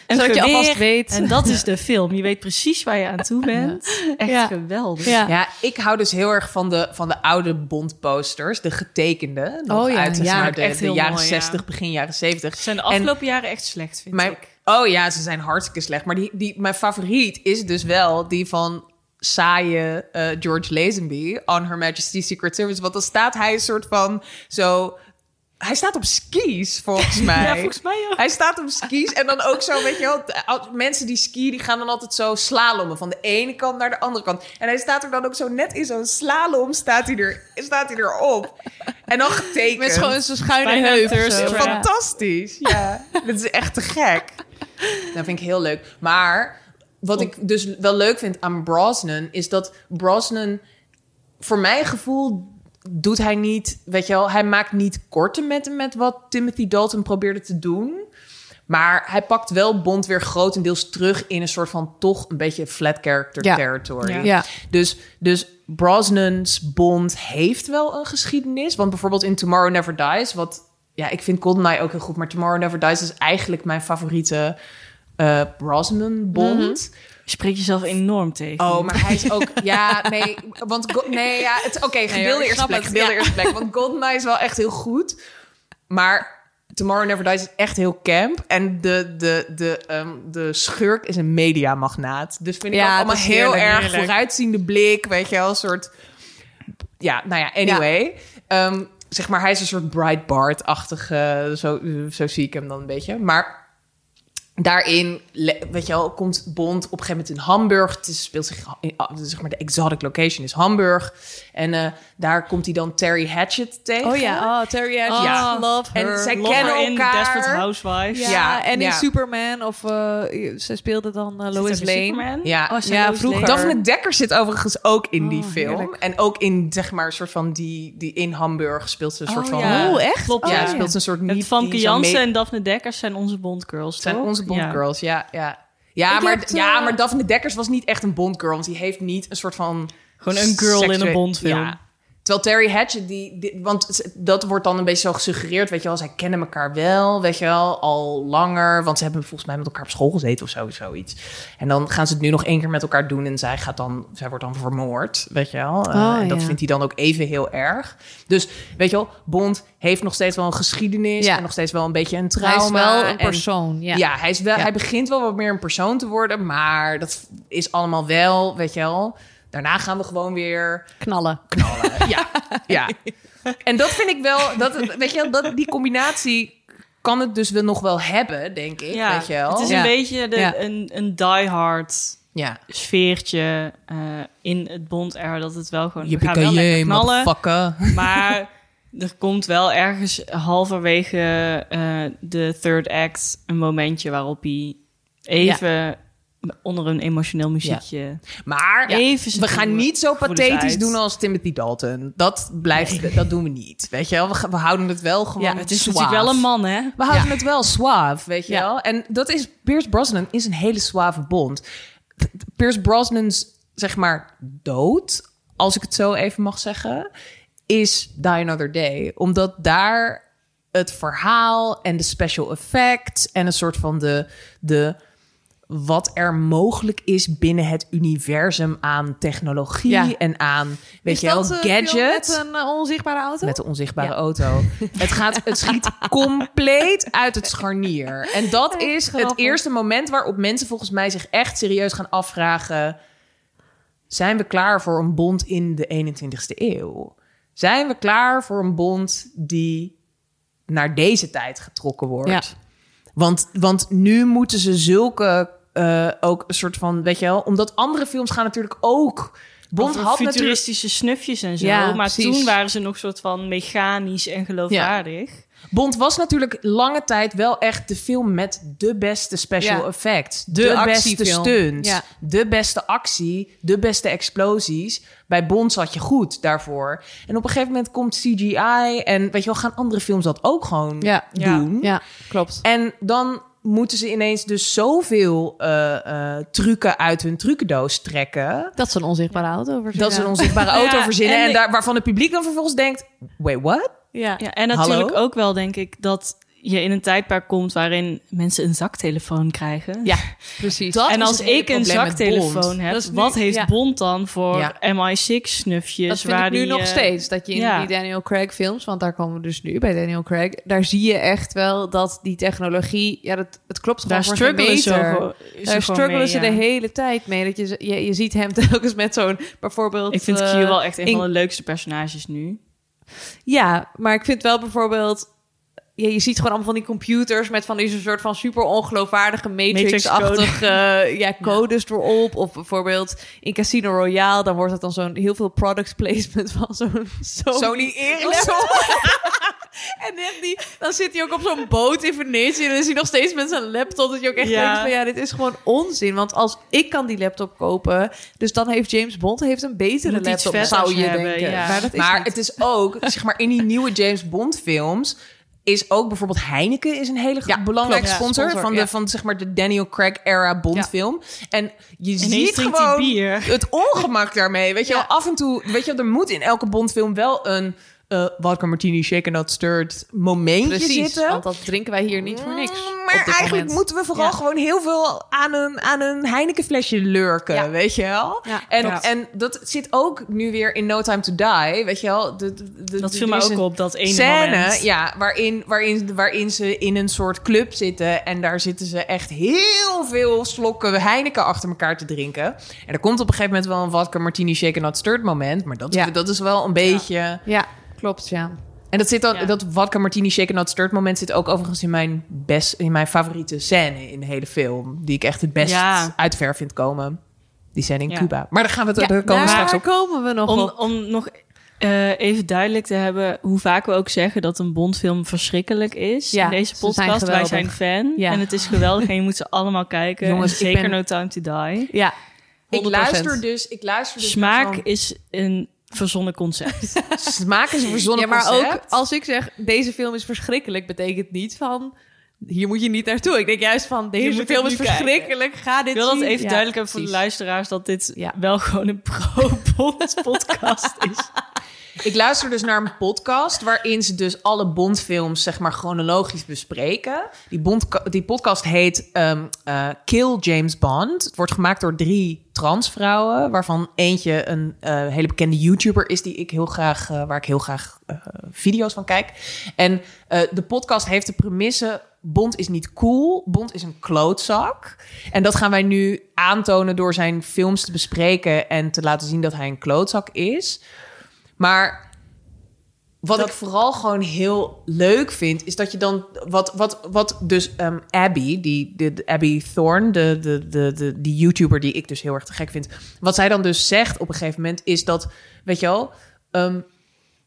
Zodat je alvast weet. En dat is de film. Je weet precies waar je aan toe bent. Echt Ja. geweldig. ja. Ja, ik hou dus heel erg van de, van de oude Bond-posters, de getekende. Nog Oh ja, uit ja, de, echt de heel jaren mooi, ja. 60, begin jaren 70. Ze zijn de En afgelopen jaren echt slecht, vind ik. oh ja, ze zijn hartstikke slecht. Maar die, die, mijn favoriet is dus wel die van saaie eh, George Lazenby on Her Majesty's Secret Service. Want dan staat hij een soort van zo... Hij staat op skis, volgens mij. Ja, volgens mij ook. Hij staat op skis en dan ook zo, weet je wel... Mensen die skiën, die gaan dan altijd zo slalommen... van de ene kant naar de andere kant. En hij staat er dan ook zo net in zo'n slalom... staat hij, er, staat hij erop. En dan getekend. Met gewoon zo'n schuine heup. Fantastisch. Ja, dit is echt te gek. Dat vind ik heel leuk. Maar wat ik dus wel leuk vind aan Brosnan... is dat Brosnan, voor mijn gevoel... doet hij niet, weet je wel... hij maakt niet korte metten met wat Timothy Dalton probeerde te doen... Maar hij pakt wel Bond weer grotendeels terug in een soort van toch een beetje flat character Ja. territory. Ja. Ja. Dus, dus Brosnan's Bond heeft wel een geschiedenis. Want bijvoorbeeld in Tomorrow Never Dies, wat ja, ik vind GoldenEye ook heel goed, maar Tomorrow Never Dies is eigenlijk mijn favoriete Brosnan Bond. Je spreekt jezelf enorm tegen. Oh, maar hij is ook. Ja, nee, want nee, ja, het oké, gedeelde ik eerste plek, het, gedeelde ja. eerste plek, want GoldenEye is wel echt heel goed, maar Tomorrow Never Dies is echt heel camp en de de de ehm, de schurk is een mediamagnaat, dus vind ik Ja, ook allemaal heel heerlijk, erg heerlijk. vooruitziende blik, weet je wel, een soort. Ja, nou ja, anyway. Ehm, zeg maar, hij is een soort Breitbart-achtige, zo, zo zie ik hem dan een beetje. Maar daarin, weet je wel, komt Bond op een gegeven moment in Hamburg. Het is- speelt zich, in, ah, zeg maar, de exotic location is Hamburg. En eh, daar komt hij dan Terry Hatchet tegen. Oh ja, oh, Terry Hatcher. Ja. Love En her. zij Love kennen her in. Desperate Housewives. Ja, Ja, en in. Superman of uh, ze speelde dan uh, Zit Lois Lane. Superman? Ja. Oh, Ja, Lois vroeger. Lane? Daphne Dekker zit overigens ook in die Oh, film. heerlijk. En ook in, zeg maar, een soort van die, die in Hamburg speelt ze een soort Oh, van... ja. Oh, echt? Klopt, Oh, ja, ja. speelt ze een soort niet... Famke zo Jansen en Daphne Dekkers zijn onze Bondgirls, zijn toch? Bond Ja. girls, ja, ja. Ja, Ik maar, heb ja, eh, maar Daphne Dekkers was niet echt een Bond girl, want die heeft niet een soort van... Gewoon een girl in een Bondfilm. Ja. Terwijl Terry Hatchet, die, die- want dat wordt dan een beetje zo gesuggereerd, weet je wel. Zij kennen elkaar wel, weet je wel, al langer. Want ze hebben volgens mij met elkaar op school gezeten of zo, zoiets. En dan gaan ze het nu nog één keer met elkaar doen en zij, gaat dan, zij wordt dan vermoord, weet je wel. Eh, Oh, en dat ja. vindt hij dan ook even heel erg. Dus, weet je wel, Bond heeft nog steeds wel een geschiedenis Ja. en nog steeds wel een beetje een Hij trauma. is wel een en- persoon. Ja. ja, hij, is wel, Ja. hij begint wel wat meer een persoon te worden, maar dat is allemaal wel, weet je wel. Daarna gaan we gewoon weer Knallen. knallen. Ja, ja. En dat vind ik wel, dat, weet je wel, dat, die combinatie kan het dus wel nog wel hebben, denk ik. Ja, weet je wel. het is Ja. een beetje de, Ja. een, een diehard ja. sfeertje eh, in het Bond-era. Dat het wel gewoon... Je we gaan wel lekker knallen, maar er komt wel ergens halverwege eh, de third act een momentje waarop hij even onder een emotioneel muziekje... Maar ja, Even we gaan niet zo pathetisch doen als Timothy Dalton. Dat blijft, dat doen we niet. Weet je wel, we, houden het wel gewoon Ja, het is natuurlijk wel een man, hè? We houden het wel suave, weet je Ja. wel. En dat is, Pierce Brosnan is een hele suave bond. Pierce Brosnan's, zeg maar, dood, als ik het zo even mag zeggen, is Die Another Day. Omdat daar het verhaal en de special effects en een soort van de, de wat er mogelijk is binnen het universum aan technologie Ja. en aan, weet Is je wel, eh, gadgets. Met een eh, onzichtbare auto? Met de onzichtbare Ja. auto. Het, gaat, het schiet compleet uit het scharnier. En dat is het eerste moment waarop mensen volgens mij zich echt serieus gaan afvragen: zijn we klaar voor een bond in de 21ste eeuw? Zijn we klaar voor een bond die naar deze tijd getrokken wordt? Want, want nu moeten ze zulke eh, ook een soort van, weet je wel, omdat andere films gaan natuurlijk ook. Bond had natuurlijk futuristische snufjes en zo. Ja, maar precies. toen waren ze nog soort van mechanisch en geloofwaardig. Bond was natuurlijk lange tijd wel echt de film met de beste special Ja. effects. De De, beste stunts. Ja. De beste actie. De beste explosies. Bij Bond zat je goed daarvoor. En op een gegeven moment komt CGI. En weet je wel, gaan andere films dat ook gewoon Ja. Ja. doen. Ja, klopt. En dan moeten ze ineens dus zoveel eh, eh, trucken uit hun trucendoos trekken. Dat is een onzichtbare auto. verzinnen. Dat ze een onzichtbare auto Ja, verzinnen. en daar, waarvan het publiek dan vervolgens denkt... Wait, what? Ja. Ja, en natuurlijk Hallo? ook wel, denk ik, dat je in een tijdperk komt waarin mensen een zaktelefoon krijgen. ja, precies. Dat en als ik een zaktelefoon heb, nu- wat heeft ja. Bond dan voor Ja. MI6-snufjes? Dat vind waar ik nu die, nog eh, steeds. Dat je in ja. die Daniel Craig films, want daar komen we dus nu bij Daniel Craig, daar zie je echt wel dat die technologie, ja, dat, het klopt gewoon Daar voor struggelen ze, Daar struggelen mee, ze de hele tijd mee. Dat je, je, je ziet hem telkens met zo'n bijvoorbeeld. Ik vind Q eh, wel echt een in- van de leukste personages nu. Ja, maar ik vind wel bijvoorbeeld. Ja, je ziet gewoon allemaal van die computers met van die soort van super ongeloofwaardige Matrix-achtige ja, codes erop. Of bijvoorbeeld in Casino Royale, dan wordt het dan zo'n heel veel product placement van zo'n Sony, Sony Ericsson. En echt die, dan zit hij ook op zo'n boot in Venetië en dan is hij nog steeds met zijn laptop. Dat je ook echt Ja. denkt van ja, dit is gewoon onzin. Want als ik kan die laptop kopen, dus dan heeft James Bond heeft een betere Moet laptop, zou je hebben, denken. ja. Maar dat is Maar het is ook, zeg maar, in die nieuwe James Bond films is ook bijvoorbeeld Heineken is een hele Ja, belangrijke sponsor, Sponsor, van de ja. van zeg maar de Daniel Craig era Bond Ja. film. En je ziet gewoon het ongemak daarmee. Weet je wel, af en toe, weet je, wel, er moet in elke Bond film wel een eh vodka martini shaken not stirred momentje Precies, zitten. want dat drinken wij hier niet voor niks. Mm, op Maar eigenlijk moment. moeten we vooral Ja. gewoon heel veel aan een, aan een Heineken flesje lurken, Ja. weet je wel? Ja, en, en dat zit ook nu weer in No Time to Die, weet je wel? De, de, de- Dat viel me ook een op, dat ene scène, moment. ja, waarin, waarin, waarin ze in een soort club zitten en daar zitten ze echt heel veel slokken Heineken achter elkaar te drinken. En er komt op een gegeven moment wel een vodka martini shaken not stirred moment, maar dat, Ja. dat is wel een beetje... Ja, klopt, ja. En dat zit dan, Ja. dat vodka martini shaken not stirred moment zit ook overigens in mijn best, in mijn favoriete scène in de hele film, die ik echt het best Ja. uit ver vind komen. Die scène in Ja. Cuba. Maar daar gaan we het, ja daar komen we straks op. komen we nog Om, op. om nog eh, even duidelijk te hebben hoe vaak we ook zeggen dat een Bondfilm verschrikkelijk is. Ja, in deze zijn podcast. Wij zijn fan Ja. en het is geweldig en je moet ze allemaal kijken. Jongens, zeker ben- No Time to Die. Ja, Ik 100%. luister dus, ik luister dus Smaak is een verzonnen concept. smaak is een verzonnen Ja, maar concept. ook als ik zeg deze film is verschrikkelijk, betekent niet van hier moet je niet naartoe. Ik denk juist van deze film is kijken. verschrikkelijk. Ga dit Ik wil dat even Ja, duidelijk hebben voor de luisteraars dat dit Ja. wel gewoon een pro-Bond podcast is. Ik luister dus naar een podcast waarin ze dus alle Bondfilms zeg maar chronologisch bespreken. Die, Bond, die podcast heet ehm, eh, Kill James Bond. Het wordt gemaakt door drie transvrouwen, waarvan eentje een eh, hele bekende YouTuber is die ik heel graag, eh, waar ik heel graag video's van kijk. En de podcast heeft de premisse Bond is niet cool, Bond is een klootzak. En dat gaan wij nu aantonen door zijn films te bespreken en te laten zien dat hij een klootzak is. Maar wat ik vooral gewoon heel leuk vind, is dat je dan. Wat, wat, wat dus ehm, Abby, die, de, de Abby Thorne, de, de, de, de, die YouTuber die ik dus heel erg te gek vind. Wat zij dan dus zegt op een gegeven moment, is dat, weet je wel. ehm,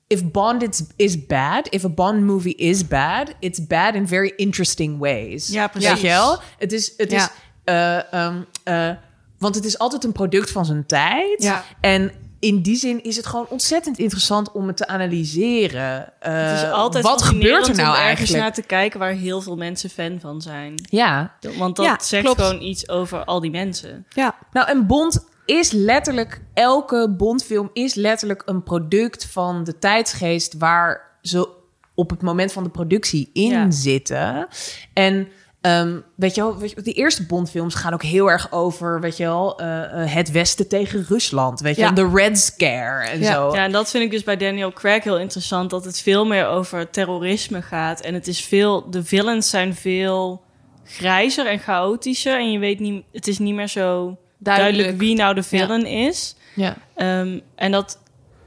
if Bond is, is bad, if a Bond movie is bad, it's bad in very interesting ways. Ja, precies. Weet je wel? Het is, het is, Ja. eh, ehm, eh, want het is altijd een product van zijn tijd. Ja. En in die zin is het gewoon ontzettend interessant om het te analyseren. Eh, Het is altijd wat gebeurt er nou om ergens eigenlijk? naar te kijken waar heel veel mensen fan van zijn. Ja, Want dat Ja, zegt klopt. gewoon iets over al die mensen. Ja, nou en Bond is letterlijk, elke Bondfilm is letterlijk een product van de tijdsgeest waar ze op het moment van de productie in Ja. zitten. En Ehm, weet je wel, weet je, die eerste Bondfilms gaan ook heel erg over, weet je wel, eh, eh, het Westen tegen Rusland. Weet je, Ja. de Red Scare en Ja. zo. Ja, en dat vind ik dus bij Daniel Craig heel interessant. Dat het veel meer over terrorisme gaat. En het is veel, de villains zijn veel grijzer en chaotischer. En je weet niet, het is niet meer zo duidelijk, wie nou de villain is. Ja. Ehm, en dat,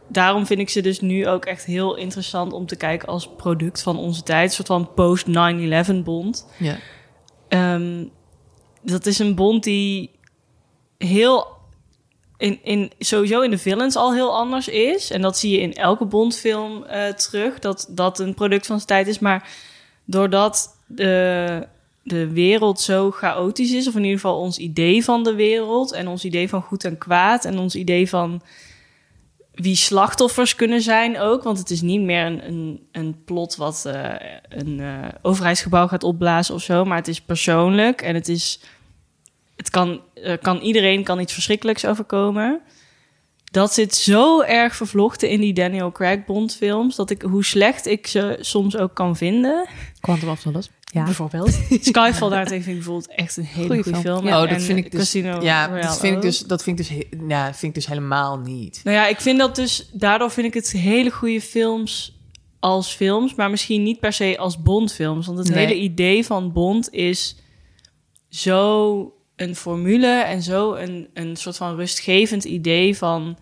daarom vind ik ze dus nu ook echt heel interessant om te kijken als product van onze tijd. Een soort van post-9-11 bond. Ja. Ehm, dat is een bond die heel in, in, sowieso in de villains al heel anders is. En dat zie je in elke Bondfilm eh terug, dat dat een product van zijn tijd is. Maar doordat de, de wereld zo chaotisch is, of in ieder geval ons idee van de wereld... en ons idee van goed en kwaad en ons idee van wie slachtoffers kunnen zijn ook. Want het is niet meer een, een, een plot wat eh, een eh, overheidsgebouw gaat opblazen of zo. Maar het is persoonlijk en het is... Het kan, er kan iedereen kan iets verschrikkelijks overkomen. Dat zit zo erg vervlochten in die Daniel Craig Bond films... dat ik, hoe slecht ik ze soms ook kan vinden... Quantum of Solace. Ja. Bijvoorbeeld. Skyfall daartegen vind ik bijvoorbeeld echt een hele goede film. film. Oh, dat vind ik dus, Casino ja, Royale dat vind ik dus, dat vind ik dus, ja, vind ik dus helemaal niet. Nou ja, ik vind dat dus... Daardoor vind ik het hele goede films als films... maar misschien niet per se als Bond-films. Want het Nee. hele idee van Bond is zo een formule... en zo een, een soort van rustgevend idee van...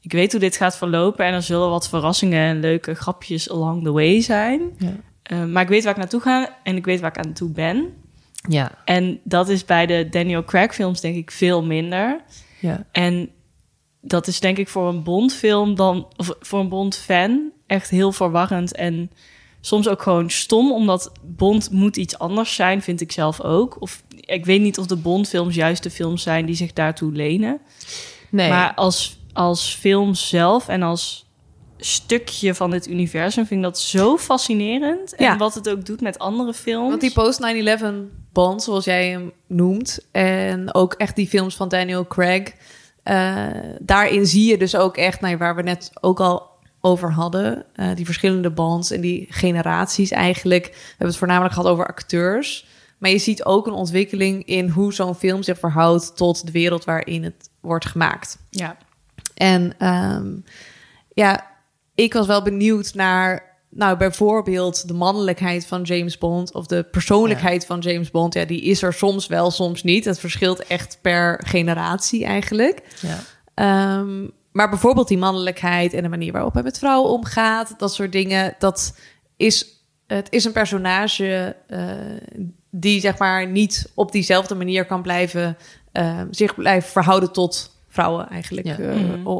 ik weet hoe dit gaat verlopen... en er zullen wat verrassingen en leuke grapjes along the way zijn. Ja. Eh, maar ik weet waar ik naartoe ga en ik weet waar ik aan toe ben. Ja, En dat is bij de Daniel Craig films denk ik veel minder. ja. En dat is denk ik voor een Bond-film dan, of voor een Bond-fan echt heel verwarrend en soms ook gewoon stom, omdat Bond moet iets anders zijn, vind ik zelf ook. Of ik weet niet of de Bond-films juist de films zijn die zich daartoe lenen. Nee. Maar als, als film zelf en als stukje van dit universum vind ik dat zo fascinerend. En Ja. wat het ook doet met andere films. Want die post-9-11 band, zoals jij hem noemt... en ook echt die films van Daniel Craig... eh, daarin zie je dus ook echt, nou, waar we net ook al over hadden... eh, die verschillende bands en die generaties eigenlijk. We hebben het voornamelijk gehad over acteurs... Maar je ziet ook een ontwikkeling in hoe zo'n film zich verhoudt tot de wereld waarin het wordt gemaakt. ja. En ehm, ja, ik was wel benieuwd naar, nou bijvoorbeeld de mannelijkheid van James Bond of de persoonlijkheid van James Bond. Ja, die is er soms wel, soms niet. Het verschilt echt per generatie eigenlijk. ja. Ehm, maar bijvoorbeeld die mannelijkheid en de manier waarop hij met vrouwen omgaat, dat soort dingen, dat is, het is een personage eh, die zeg maar niet op diezelfde manier kan blijven, eh, zich blijven verhouden tot vrouwen eigenlijk. Ja. eh, Mhm.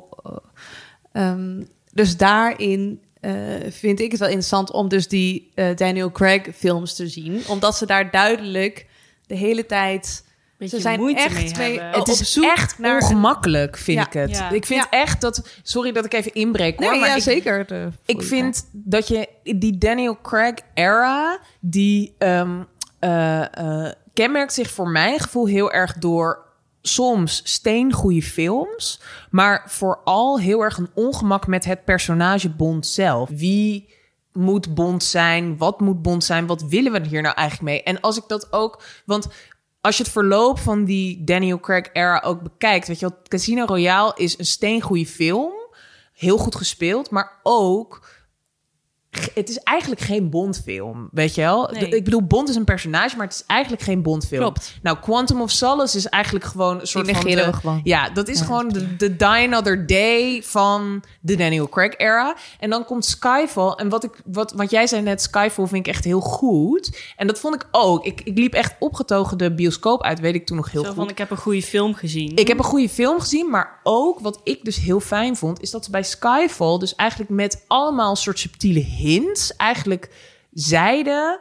ehm, dus daarin eh, vind ik het wel interessant om dus die eh, Daniel Craig films te zien, omdat ze daar duidelijk de hele tijd Beetje ze zijn moeite echt mee twee- hebben. Het is zoek echt naar ongemakkelijk, vind Ja. ik het. Ja. Ik vind Ja. echt dat... Sorry dat ik even inbreek, hoor. Nee, maar ja, ik, zeker. De Ik vind dat je die Daniel Craig era, die ehm, eh, eh, kenmerkt zich voor mijn gevoel heel erg door soms steengoede films, maar vooral heel erg een ongemak met het personage Bond zelf. Wie moet Bond zijn? Wat moet Bond zijn? Wat willen we hier nou eigenlijk mee? En als ik dat ook, want als je het verloop van die Daniel Craig era ook bekijkt, weet je wel, Casino Royale is een steengoede film, heel goed gespeeld, maar ook het is eigenlijk geen Bondfilm, weet je wel? Nee. Ik bedoel, Bond is een personage, maar het is eigenlijk geen Bondfilm. Klopt. Nou, Quantum of Solace is eigenlijk gewoon een soort van... de- gewoon. Ja, dat is Ja, gewoon de, de Die Another Day van de Daniel Craig era. En dan komt Skyfall. En wat, ik, wat, wat jij zei net, Skyfall vind ik echt heel goed. En dat vond ik ook. Ik, ik liep echt opgetogen de bioscoop uit, weet ik toen nog heel Zo goed. van, ik heb een goede film gezien. Ik heb een goede film gezien, maar ook wat ik dus heel fijn vond, is dat ze bij Skyfall dus eigenlijk met allemaal soort subtiele hints eigenlijk zeiden.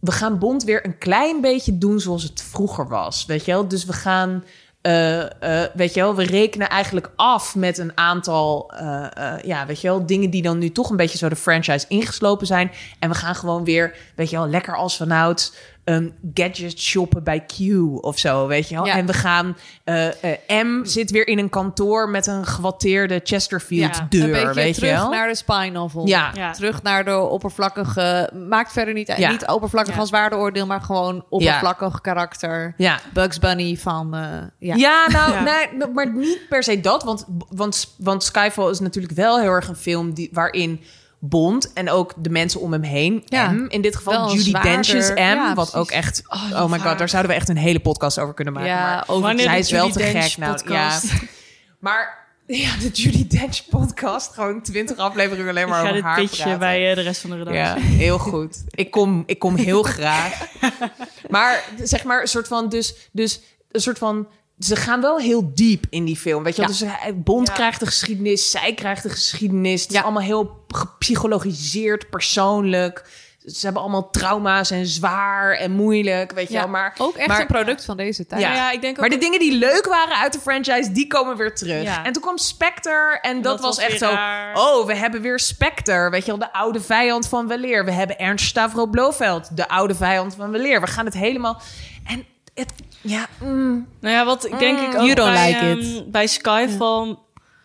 We gaan Bond weer een klein beetje doen zoals het vroeger was. Weet je wel? Dus we gaan. eh, eh, weet je wel, we rekenen eigenlijk af met een aantal, eh, ja, weet je wel, dingen die dan nu toch een beetje zo de franchise ingeslopen zijn. En we gaan gewoon weer, weet je wel, lekker als vanouds um, gadget shoppen bij Q of zo, weet je wel. Ja. En we gaan... eh, eh, M zit weer in een kantoor met een gewatteerde Chesterfield Ja, deur, een beetje weet terug je wel. naar de spy novel. Ja. Ja. Terug naar de oppervlakkige... Maakt verder niet. Niet oppervlakkig Ja. als waardeoordeel, maar gewoon oppervlakkig karakter. Ja. Bugs Bunny van... eh, ja. Ja, nou, Ja. Nee, maar niet per se dat. Want, want, want Skyfall is natuurlijk wel heel erg een film die, waarin Bond en ook de mensen om hem heen, Ja. M, in dit geval Judy zwaarder- Dench's M, ja, wat ook echt... Oh, Oh, my god, daar zouden we echt een hele podcast over kunnen maken. Ja, maar over- zij is wel te Dench gek. Nou, ja. Maar ja, de Judy Dench podcast, gewoon 20 afleveringen alleen Ik maar ga over dit haar pitchen bij eh, de rest van de redactie. Ja, heel goed. Ik kom, ik kom heel graag. Maar zeg maar een soort van, dus, dus een soort van. Ze gaan wel heel diep in die film, weet je wel? Ja. Dus Bond Ja. krijgt de geschiedenis, zij krijgt de geschiedenis. Het Ja. is allemaal heel gepsychologiseerd, persoonlijk. Ze hebben allemaal trauma's en zwaar en moeilijk, weet je Ja, wel? Maar, Ook echt maar, een product van deze tijd. Ja. Ja, ik denk ook maar de dingen die leuk waren uit de franchise, die komen weer terug. Ja. En toen kwam Spectre en dat, dat was was echt zo... raar. Oh, we hebben weer Spectre, weet je wel, de oude vijand van Weleer. We hebben Ernst Stavro Blofeld, de oude vijand van Weleer. We gaan het helemaal... En het... Ja, mm, Nou ja, wat ik denk ik ook you don't bij, like it. bij Skyfall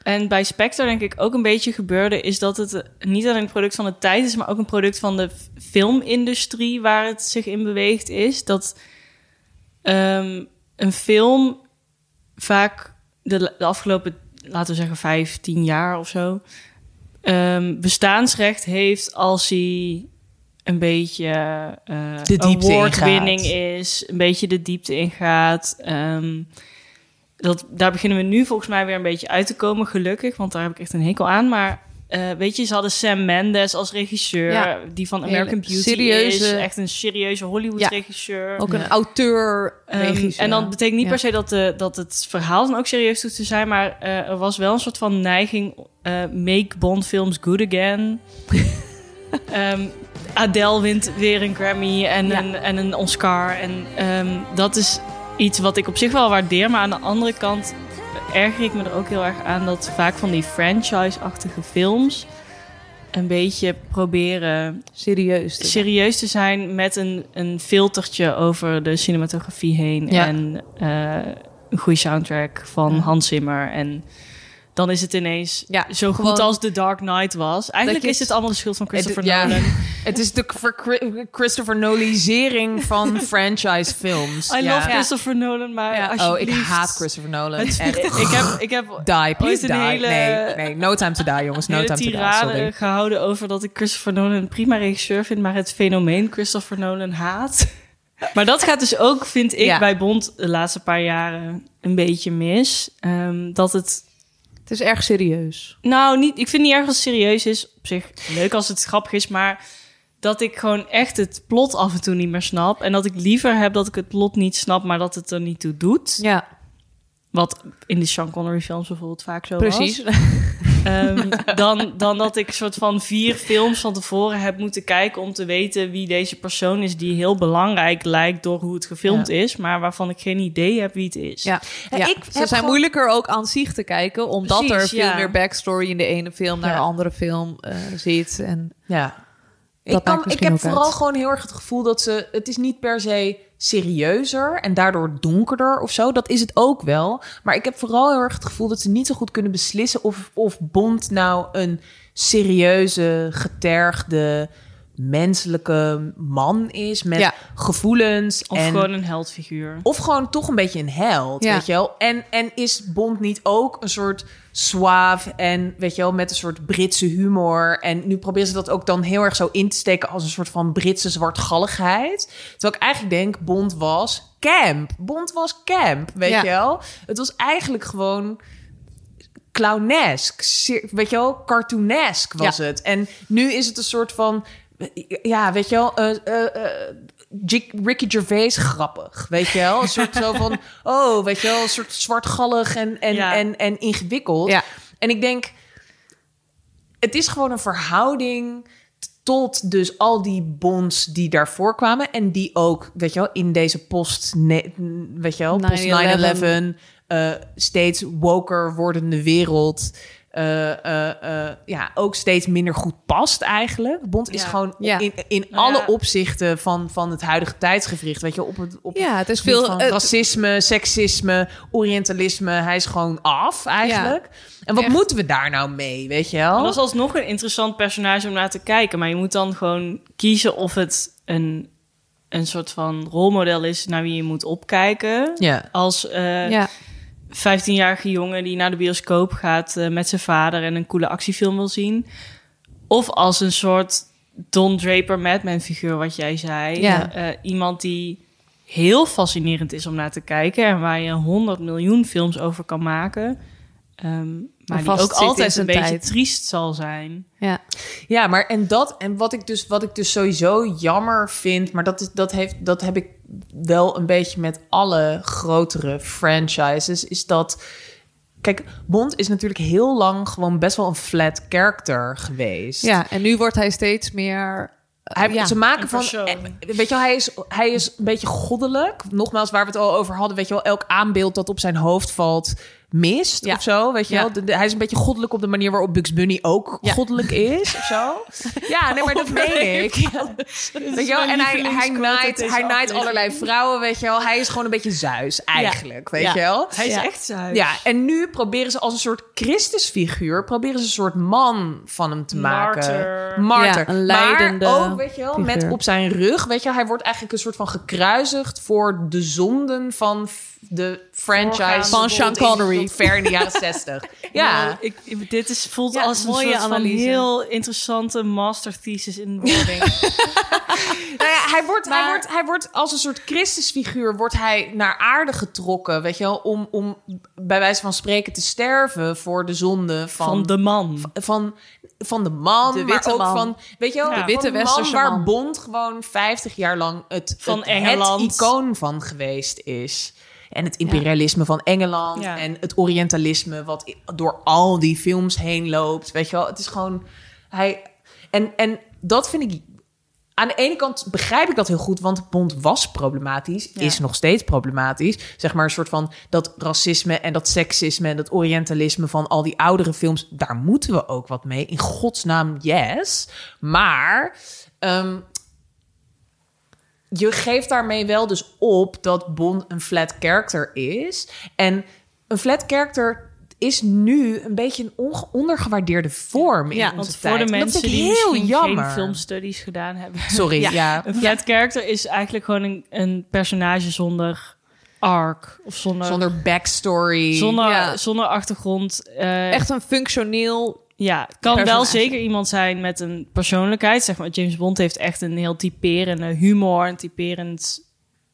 en bij Spectre denk ik ook een beetje gebeurde... is dat het eh, niet alleen een product van de tijd is... maar ook een product van de filmindustrie waar het zich in beweegt is. Dat ehm, een film vaak de, de afgelopen, laten we zeggen, vijf, tien jaar of zo... ehm, bestaansrecht heeft als hij een beetje eh De award-winning is, een beetje de diepte ingaat. Ehm, dat, daar beginnen we nu volgens mij weer een beetje uit te komen, gelukkig, want daar heb ik echt een hekel aan. Maar eh, weet je, ze hadden Sam Mendes als regisseur, Ja. die van Hele American Beauty serieuze- is, echt een serieuze Hollywood-regisseur. Ook een Ja. auteur Ehm, en dat betekent niet Ja. per se dat, de, dat het verhaal dan ook serieus hoeft te zijn, maar eh, er was wel een soort van neiging, eh, make Bond films good again. Ehm, Adele wint weer een Grammy en, Ja. een, en een Oscar. En ehm, dat is iets wat ik op zich wel waardeer, maar aan de andere kant erger ik me er ook heel erg aan dat vaak van die franchise-achtige films een beetje proberen serieus. te zijn. serieus te zijn met een, een filtertje over de cinematografie heen. Ja. En eh, een goede soundtrack van Ja. Hans Zimmer. En dan is het ineens Ja, zo goed als The Dark Knight was. Eigenlijk is het- dit allemaal de schuld van Christopher. Nolan. het is de Christopher Nolisering van franchise films. I ja. love Christopher Nolan, maar. Oh, ik haat Christopher Nolan. Het- ik, heb, ik heb Die, please die. hele, Nee, nee, no time to die, jongens. No time to die, sorry. gehouden over dat ik Christopher Nolan een prima regisseur vind, maar het fenomeen Christopher Nolan haat. Maar dat gaat dus ook, vind ik, Ja. bij Bond de laatste paar jaren een beetje mis. Ehm, dat het Het is erg serieus. Nou, niet, ik vind niet erg als het serieus is. Op zich leuk als het grappig is, maar dat ik gewoon echt het plot af en toe niet meer snap. En dat ik liever heb dat ik het plot niet snap, maar dat het er niet toe doet. Ja, Wat in de Sean Connery films bijvoorbeeld vaak zo precies. was. Ehm, dan, dan dat ik soort van vier films van tevoren heb moeten kijken om te weten wie deze persoon is die heel belangrijk lijkt door hoe het gefilmd is, maar waarvan ik geen idee heb wie het is. Ja, Ja, ja. ik ze heb zijn gewoon- moeilijker ook aan zich te kijken, omdat er veel ja. meer backstory in de ene film naar Ja. de andere film eh, zit. En Ja. Dat Ik, kan, ik heb vooral uit. gewoon heel erg het gevoel dat ze... Het is niet per se serieuzer en daardoor donkerder of zo. Dat is het ook wel. Maar ik heb vooral heel erg het gevoel dat ze niet zo goed kunnen beslissen... of, of Bond nou een serieuze, getergde, menselijke man is... met Ja. gevoelens Of en... gewoon een heldfiguur. Of gewoon toch een beetje een held, Ja. weet je wel? En, en is Bond niet ook een soort suave en, weet je wel, met een soort Britse humor? En nu proberen ze dat ook dan heel erg zo in te steken als een soort van Britse zwartgalligheid. Terwijl ik eigenlijk denk, Bond was camp. Bond was camp, weet Ja. je wel? Het was eigenlijk gewoon clownesk, weet je wel, cartoonesk was Ja. het. En nu is het een soort van, ja, weet je wel, eh, eh, eh, Ricky Gervais grappig, weet je wel? Een soort zo van, oh, weet je wel, een soort zwartgallig en, en, Ja. en, en ingewikkeld. Ja. En ik denk, het is gewoon een verhouding tot dus al die bonds die daarvoor kwamen en die ook, weet je wel, in deze post, weet je wel, post 9/11 9/11, eh, steeds woker wordende wereld eh, eh, eh, ja, ook steeds minder goed past eigenlijk. Bond is Ja. gewoon Ja. in, in Nou alle ja. opzichten van, van het huidige tijdsgevricht. Weet je, op het, op Ja, het is veel... van het- racisme, seksisme, orientalisme. Hij is gewoon af eigenlijk. En wat Echt. moeten we daar nou mee, weet je wel? Maar dat is alsnog een interessant personage om naar te kijken. Maar je moet dan gewoon kiezen of het een, een soort van rolmodel is naar wie je moet opkijken. Ja. Als eh ja. 15-jarige jongen die naar de bioscoop gaat eh, met zijn vader en een coole actiefilm wil zien. Of als een soort Don Draper Madman figuur, wat jij zei. Ja. Eh, iemand die heel fascinerend is om naar te kijken en waar je 100 miljoen films over kan maken. Ehm, maar die ook altijd een beetje tijd. triest zal zijn. ja. Ja, maar en dat en wat ik dus wat ik dus sowieso jammer vind, maar dat is dat heeft dat heb ik wel een beetje met alle grotere franchises, is dat kijk Bond is natuurlijk heel lang gewoon best wel een flat character geweest. ja, en nu wordt hij steeds meer... Hij, ja, ze maken van, persoon. eh, weet je wel, hij is, hij is een beetje goddelijk. Nogmaals, waar we het al over hadden, weet je wel, elk aanbeeld dat op zijn hoofd valt, mist Ja. of zo, weet je Ja. wel. De- de- hij is een beetje goddelijk op de manier waarop Bugs Bunny ook Ja. goddelijk is of zo. Ja, nee, maar dat meen ik. Weet je wel, en hij, hij naait, hij naait allerlei vrouwen, weet je wel. Hij is gewoon een beetje Zeus, eigenlijk, weet Ja. je wel. Hij is Ja. echt zuid. Ja, en nu proberen ze als een soort Christusfiguur... proberen ze een soort man van hem te Martyr. maken. Martyr. Ja, een leidende maar ook, weet je wel, met op zijn rug... weet je wel, hij wordt eigenlijk een soort van gekruisigd... voor de zonden van de franchise... Van Sean Connery. Tot ver in de jaren zestig. Ja, Nou, ik, dit is, voelt Ja, als een mooie soort van analyse. heel interessante master thesis in wording. Nou ja, hij wordt, hij, wordt, hij wordt als een soort Christusfiguur wordt hij naar aarde getrokken, weet je wel, om, om bij wijze van spreken te sterven voor de zonde van, van de man. van, van de man, De witte maar ook man. van, weet je wel, Ja. De witte een man westerse waar. Bond gewoon 50 jaar lang het, Van het, Engeland. het icoon van geweest is. En het imperialisme van Engeland en het orientalisme wat door al die films heen loopt, weet je wel, het is gewoon hij en en dat vind ik aan de ene kant begrijp ik dat heel goed, want Bond was problematisch, Ja. is nog steeds problematisch. Zeg maar een soort van dat racisme en dat seksisme en dat orientalisme van al die oudere films, daar moeten we ook wat mee. In godsnaam, yes. Maar ehm, je geeft daarmee wel dus op dat Bond een flat character is. En een flat character is nu een beetje een onge- ondergewaardeerde vorm in Ja, onze tijd. voor de dat mensen die heel misschien jammer. geen filmstudies gedaan hebben. Sorry, ja. Ja. Een flat character is eigenlijk gewoon een, een personage zonder arc. Of zonder, zonder, Zonder backstory. Ja. zonder achtergrond. Eh, Echt een functioneel... Ja, het kan wel zeker iemand zijn met een persoonlijkheid. Zeg maar, James Bond heeft echt een heel typerende humor, een typerend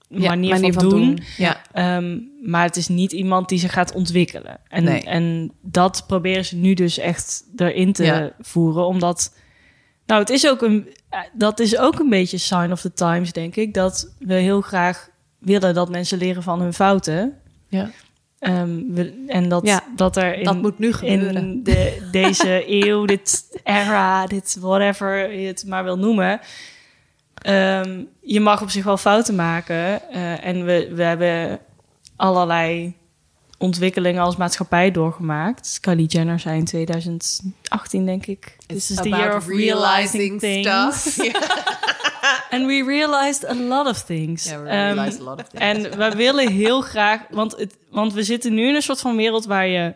Ja, manier, van, doen. Ja, Ehm, maar het is niet iemand die zich gaat ontwikkelen. En, Nee. en dat proberen ze nu dus echt erin te Ja. voeren. Omdat, nou, het is ook een, eh, dat is ook een beetje sign of the times, denk ik. Dat we heel graag willen dat mensen leren van hun fouten. ja. Ehm, we- en dat, Ja, dat er in, dat moet nu gebeuren. in de, deze eeuw, dit era, dit whatever je het maar wil noemen. Ehm, je mag op zich wel fouten maken. eh, en we, we hebben allerlei ontwikkelingen als maatschappij doorgemaakt. Kylie Jenner zei in 2018, denk ik. This is the year of realizing things. And we realized a lot of things. Ja, we realized a lot of things. en we willen heel graag, want, het, want we zitten nu in een soort van wereld waar je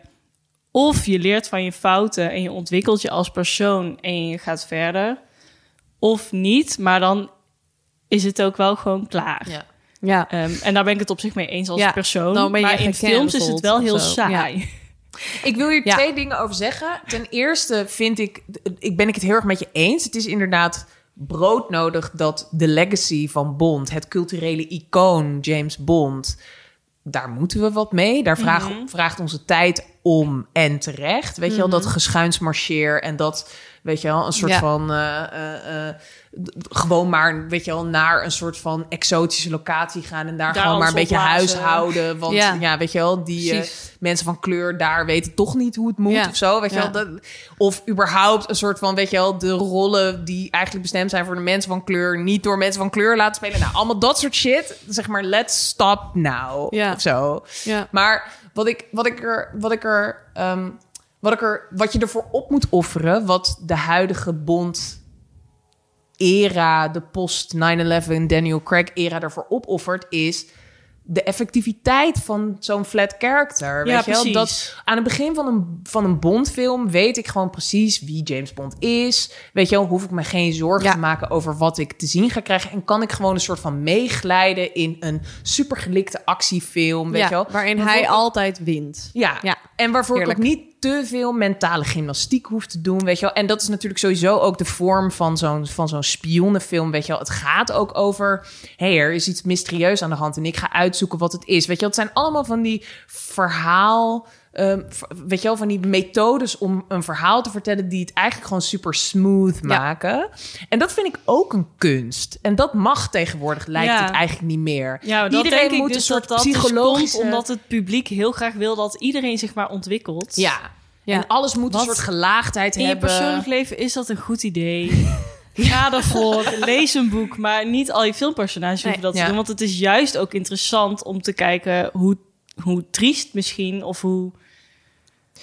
of je leert van je fouten en je ontwikkelt je als persoon en je gaat verder, of niet, maar dan is het ook wel gewoon klaar. Ja. Ja, Ehm, en daar ben ik het op zich mee eens als Ja, persoon. dan ben je maar in films is het wel heel zo. saai. Ik wil hier Ja. twee dingen over zeggen. Ten eerste vind ik, ik ben ik het heel erg met je eens. Het is inderdaad broodnodig dat de legacy van Bond, het culturele icoon James Bond, daar moeten we wat mee. Daar vraag, vraagt onze tijd om en terecht. Weet je wel, dat geschuinsmarcheer en dat, weet je wel, een soort Ja. van d- gewoon maar, weet je wel, naar een soort van exotische locatie gaan en daar, Daar gewoon maar een beetje huishouden. Want ja. Ja. weet je wel, die eh, mensen van kleur daar weten toch niet hoe het moet Ja. of zo. Weet je Ja. wel, dat, of überhaupt een soort van, weet je wel, de rollen die eigenlijk bestemd zijn voor de mensen van kleur, niet door mensen van kleur laten spelen. Nou, allemaal dat soort shit. Zeg maar, let's stop now. Ja. Of zo. ja. Maar wat ik, wat ik er, wat ik er, ehm, wat, ik er, wat je ervoor op moet offeren, wat de huidige Bond era, de post 9/11 Daniel Craig era ervoor opoffert, is de effectiviteit van zo'n flat character. Ja, weet je wel? Dat aan het begin van een, van een Bond-film weet ik gewoon precies wie James Bond is. Weet je wel, hoef ik me geen zorgen Ja. te maken over wat ik te zien ga krijgen. En kan ik gewoon een soort van meeglijden in een supergelikte actiefilm. Weet Ja, je wel? waarin hij altijd wint. ja. Ja. En waarvoor Heerlijk. ik ook niet te veel mentale gymnastiek hoef te doen, weet je wel. En dat is natuurlijk sowieso ook de vorm van zo'n van zo'n spionnenfilm, weet je wel. Het gaat ook over, hé, hey, er is iets mysterieus aan de hand en ik ga uitzoeken wat het is. Weet je wel, het zijn allemaal van die verhaal... ehm, weet je wel, van die methodes om een verhaal te vertellen... die het eigenlijk gewoon super smooth maken. En dat vind ik ook een kunst. En dat mag tegenwoordig, lijkt Ja. het eigenlijk niet meer. Ja, dat Iedereen denk ik moet dus een soort dat dus psychologische... komt omdat het publiek heel graag wil dat iedereen zich maar ontwikkelt. Ja. Ja. En alles moet Wat? een soort gelaagdheid In je hebben. persoonlijk leven is dat een goed idee. Ga ervoor, lees een boek, maar niet al je filmpersonages hoeven dat te doen. Want het is juist ook interessant om te kijken hoe, hoe triest misschien of hoe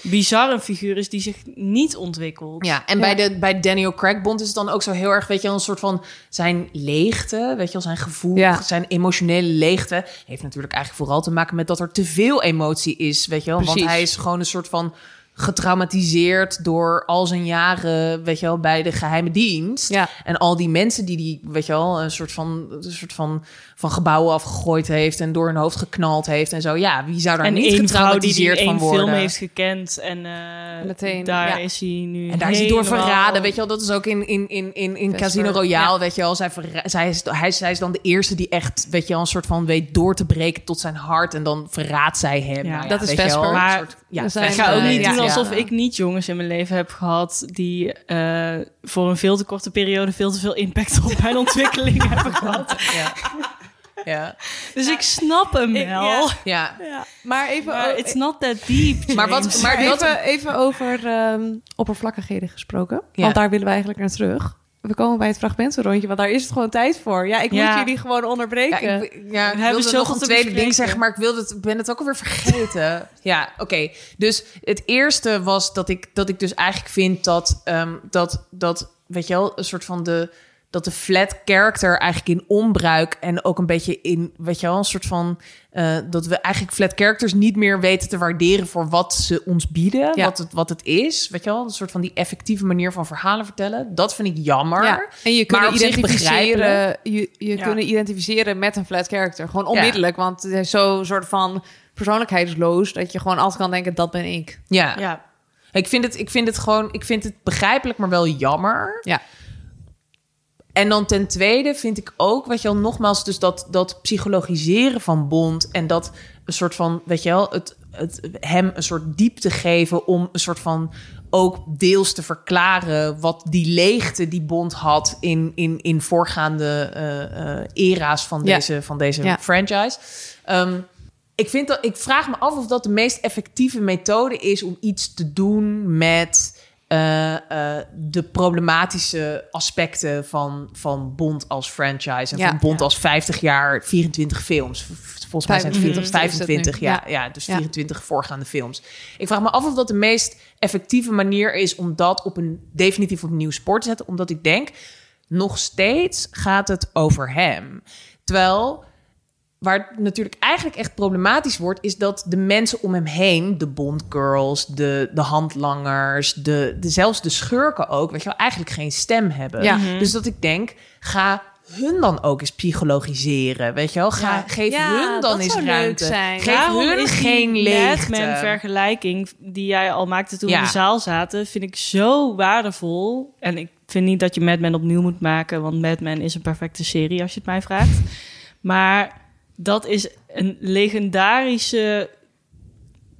bizar een figuur is die zich niet ontwikkelt. Ja, en Ja. Bij, de, bij Daniel Craig Bond is het dan ook zo heel erg, weet je wel, een soort van zijn leegte, weet je wel, zijn gevoel, Ja. zijn emotionele leegte. Heeft natuurlijk eigenlijk vooral te maken met dat er te veel emotie is, weet je wel. Want hij is gewoon een soort van getraumatiseerd door al zijn jaren, weet je wel, bij de geheime dienst. Ja. En al die mensen die die, weet je wel, een soort van, een soort van, van gebouwen afgegooid heeft en door hun hoofd geknald heeft en zo. Ja, wie zou daar En niet vrouw die getraumatiseerd die van worden? film heeft gekend en eh, Meteen, daar ja. is hij nu En daar is hij door verraden. Weet je wel, dat is ook in, in, in, in, Casino Royale. ja. Weet je wel, zij, verra- zij, is, hij, is- zij is dan de eerste die echt, weet je wel, een soort van weet door te breken tot zijn hart. En dan verraadt zij hem. Ja, Nou dat is je wel, Maar soort- ja, we zijn- Ik ga ook niet ja. doen alsof Ja. ik niet jongens in mijn leven heb gehad die eh, voor een veel te korte periode veel te veel impact op mijn ontwikkeling hebben gehad. Ja. Ja. Dus ik snap hem Ik- wel. ja. ja. Maar even, Maar it's not that deep. Maar wat- maar even, even over ehm, oppervlakkigheden gesproken. Ja. Want daar willen we eigenlijk naar terug. We komen bij het fragmentenrondje, want daar is het gewoon tijd voor. Ja, ik Ja. moet jullie gewoon Ja, onderbreken. ik, ja, ik hebben wilde nog een tweede ding zeggen, maar ik wilde het, ben het ook alweer vergeten. ja, oké. Dus het eerste was dat ik, dat ik dus eigenlijk vind dat, ehm, dat, dat, weet je wel, een soort van de, dat de flat character eigenlijk in onbruik en ook een beetje in, weet je wel, een soort van, eh, dat we eigenlijk flat characters niet meer weten te waarderen voor wat ze ons bieden, Ja. wat, het, wat het is, weet je wel, een soort van die effectieve manier van verhalen vertellen. Dat vind ik jammer. Ja, en je Maar kunt op zich identificeren, je, je Ja. kunnen identificeren met een flat character. Gewoon onmiddellijk, want het is zo soort van persoonlijkheidsloos dat je gewoon altijd kan denken dat ben ik. Ja. Ja. Ik vind het, ik vind het gewoon, ik vind het begrijpelijk, maar wel jammer. Ja. En dan ten tweede vind ik ook, weet je wel, nogmaals, dus dat, dat psychologiseren van Bond en dat een soort van, weet je wel, het, het hem een soort diepte geven om een soort van ook deels te verklaren wat die leegte die Bond had in, in, in voorgaande eh, era's van Ja. deze, van deze Ja. franchise. Ehm, ik, vind dat, ik vraag me af of dat de meest effectieve methode is om iets te doen met eh, eh, de problematische aspecten van, van Bond als franchise. En Ja. van Bond Ja. als 50 jaar, 24 films. Volgens mij zijn het 40, 25 is het nu. 25, ja, ja. dus Ja. 24 voorgaande films. Ik vraag me af of dat de meest effectieve manier is om dat op een definitief op een nieuw spoor te zetten. Omdat ik denk, nog steeds gaat het over hem. Terwijl waar het natuurlijk eigenlijk echt problematisch wordt, is dat de mensen om hem heen, de Bondgirls, de, de handlangers, de, de, zelfs de schurken ook, weet je wel, eigenlijk geen stem hebben. Ja. Dus dat ik denk, ga hun dan ook eens psychologiseren, weet je wel? Ga, Ja. Geef Ja, hun dan eens ruimte. zijn. Geef Daarom hun geen leegte. Batman-vergelijking die jij al maakte toen Ja. we in de zaal zaten, vind ik zo waardevol. En ik vind niet dat je Mad Men opnieuw moet maken, want Mad Men is een perfecte serie als je het mij vraagt. Maar dat is een legendarische,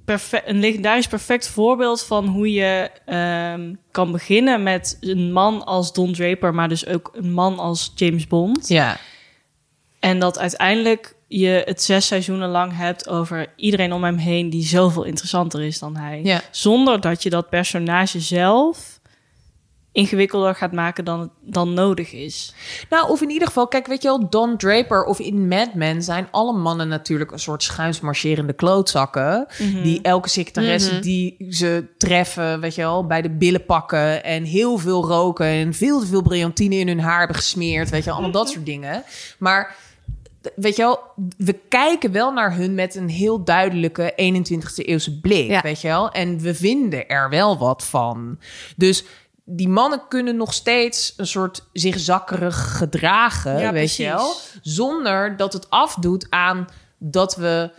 perfe- een legendarisch perfect voorbeeld van hoe je ehm, kan beginnen met een man als Don Draper, maar dus ook een man als James Bond. Ja, En dat uiteindelijk je het zes seizoenen lang hebt over iedereen om hem heen die zoveel interessanter is dan hij. ja. Zonder dat je dat personage zelf ingewikkelder gaat maken dan, dan nodig is. Nou, of in ieder geval, kijk, weet je wel, Don Draper of in Mad Men zijn alle mannen natuurlijk een soort schuinsmarcherende klootzakken. Die elke secretaresse die ze treffen, weet je wel, bij de billen pakken en heel veel roken en veel te veel brillantine in hun haar hebben gesmeerd, weet je wel, allemaal dat soort dingen. Maar weet je wel, we kijken wel naar hun met een heel duidelijke 21ste eeuwse blik, Ja. weet je wel. En we vinden er wel wat van. Dus die mannen kunnen nog steeds een soort zich zakkerig gedragen, Ja, weet precies. je wel. Zonder dat het afdoet aan dat we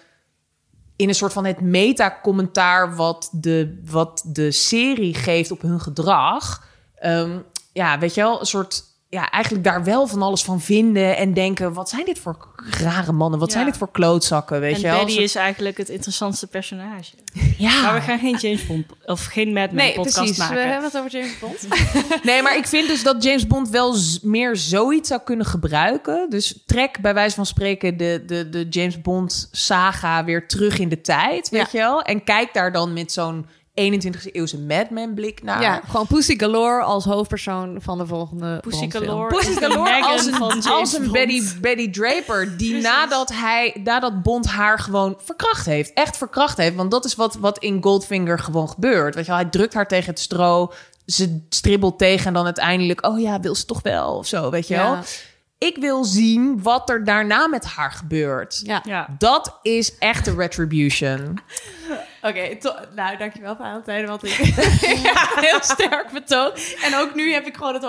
in een soort van het meta-commentaar wat de, wat de serie geeft op hun gedrag. ehm, ja, weet je wel, een soort. Ja, eigenlijk daar wel van alles van vinden en denken: wat zijn dit voor rare mannen? Wat Ja. zijn dit voor klootzakken? Weet en je wel? Betty Een is eigenlijk het interessantste personage. soort- ja. Maar we gaan geen James Bond of geen Mad Men Nee, podcast precies. maken. We hebben het over James Bond. Nee, maar ik vind dus dat James Bond wel meer zoiets zou kunnen gebruiken. Dus trek bij wijze van spreken de, de, de James Bond saga weer terug in de tijd, weet je wel? En kijk daar dan met zo'n 21e eeuwse Mad Men blik naar. Ja, gewoon Pussy Galore als hoofdpersoon van de volgende Pussy. Galore. Pussy Galore als een, van als een. Betty, Betty Draper... die nadat, hij, nadat Bond haar gewoon verkracht heeft. Echt verkracht heeft. Want dat is wat, wat in Goldfinger gewoon gebeurt. Weet je wel, hij drukt haar tegen het stro... Ze stribbelt tegen en dan uiteindelijk... oh ja, wil ze toch wel of zo, weet je wel. Ja. Ik wil zien wat er daarna met haar gebeurt. Ja. Ja. Dat is echte retribution. Oké, to- nou dankjewel Valentijn, want ik ja, heel sterk betoog. En ook nu heb ik gewoon het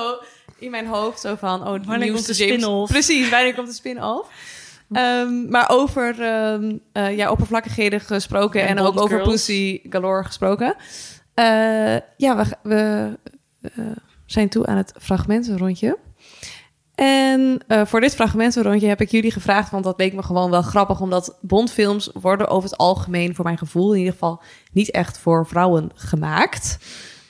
in mijn hoofd zo van, oh, de Wanneer komt de spin-off? Precies, wanneer komt de spin-off? Ehm, maar over ehm, eh, ja, oppervlakkigheden gesproken en, En ook over. Pussy Galore gesproken. Eh, ja, we, we eh, zijn toe aan het fragmentenrondje. En eh, voor dit fragmentenrondje heb ik jullie gevraagd, want dat leek me gewoon wel grappig, omdat Bondfilms worden over het algemeen, voor mijn gevoel in ieder geval, niet echt voor vrouwen gemaakt.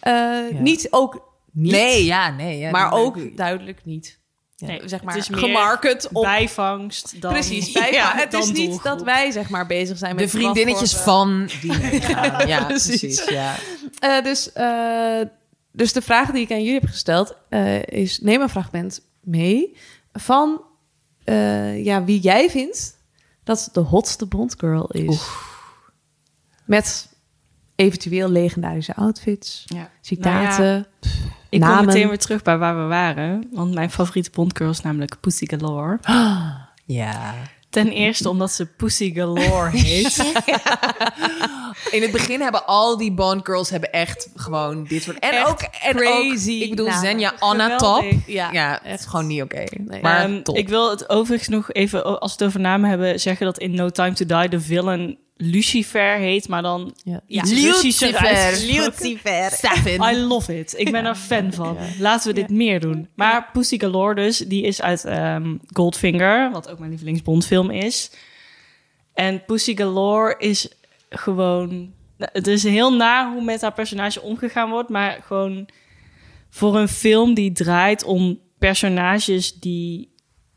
Eh, Niet ook niet, Nee, ja, nee. Ja, maar ook duidelijk niet. Nee, zeg maar het is meer gemarket op. Bijvangst dan... Precies, bij, Ja, het is niet doelgroep. dat wij zeg maar bezig zijn met De vriendinnetjes van die. Ja, precies. precies. Ja. Eh, dus, eh, dus de vraag die ik aan jullie heb gesteld eh, is: neem een fragment mee van eh, ja, wie jij vindt dat de hotste Bondgirl is. Met eventueel legendarische outfits, Ja. citaten. Nou Ik kom meteen weer terug bij waar we waren. Want mijn favoriete Bondgirl is namelijk Pussy Galore. ja. Ten eerste omdat ze Pussy Galore heet. In het begin hebben al die Bond girls hebben echt gewoon dit soort... En Echt ook, en crazy ook, ik bedoel, namen. Zenja Anna Top. Ja, Ja, het is gewoon niet oké. Nee. Maar Ehm, top. ik wil het overigens nog even, als we het over namen hebben, zeggen dat in No Time to Die de villain Lucifer heet, maar dan Ja. iets Lucifer. Lucifer. I love it. Ik ben er fan van. Laten we dit meer doen. Maar Pussy Galore dus, die is uit ehm, Goldfinger, wat ook mijn lievelings Bondfilm is. En Pussy Galore is gewoon... Het is heel naar hoe met haar personage omgegaan wordt, maar gewoon voor een film die draait om personages die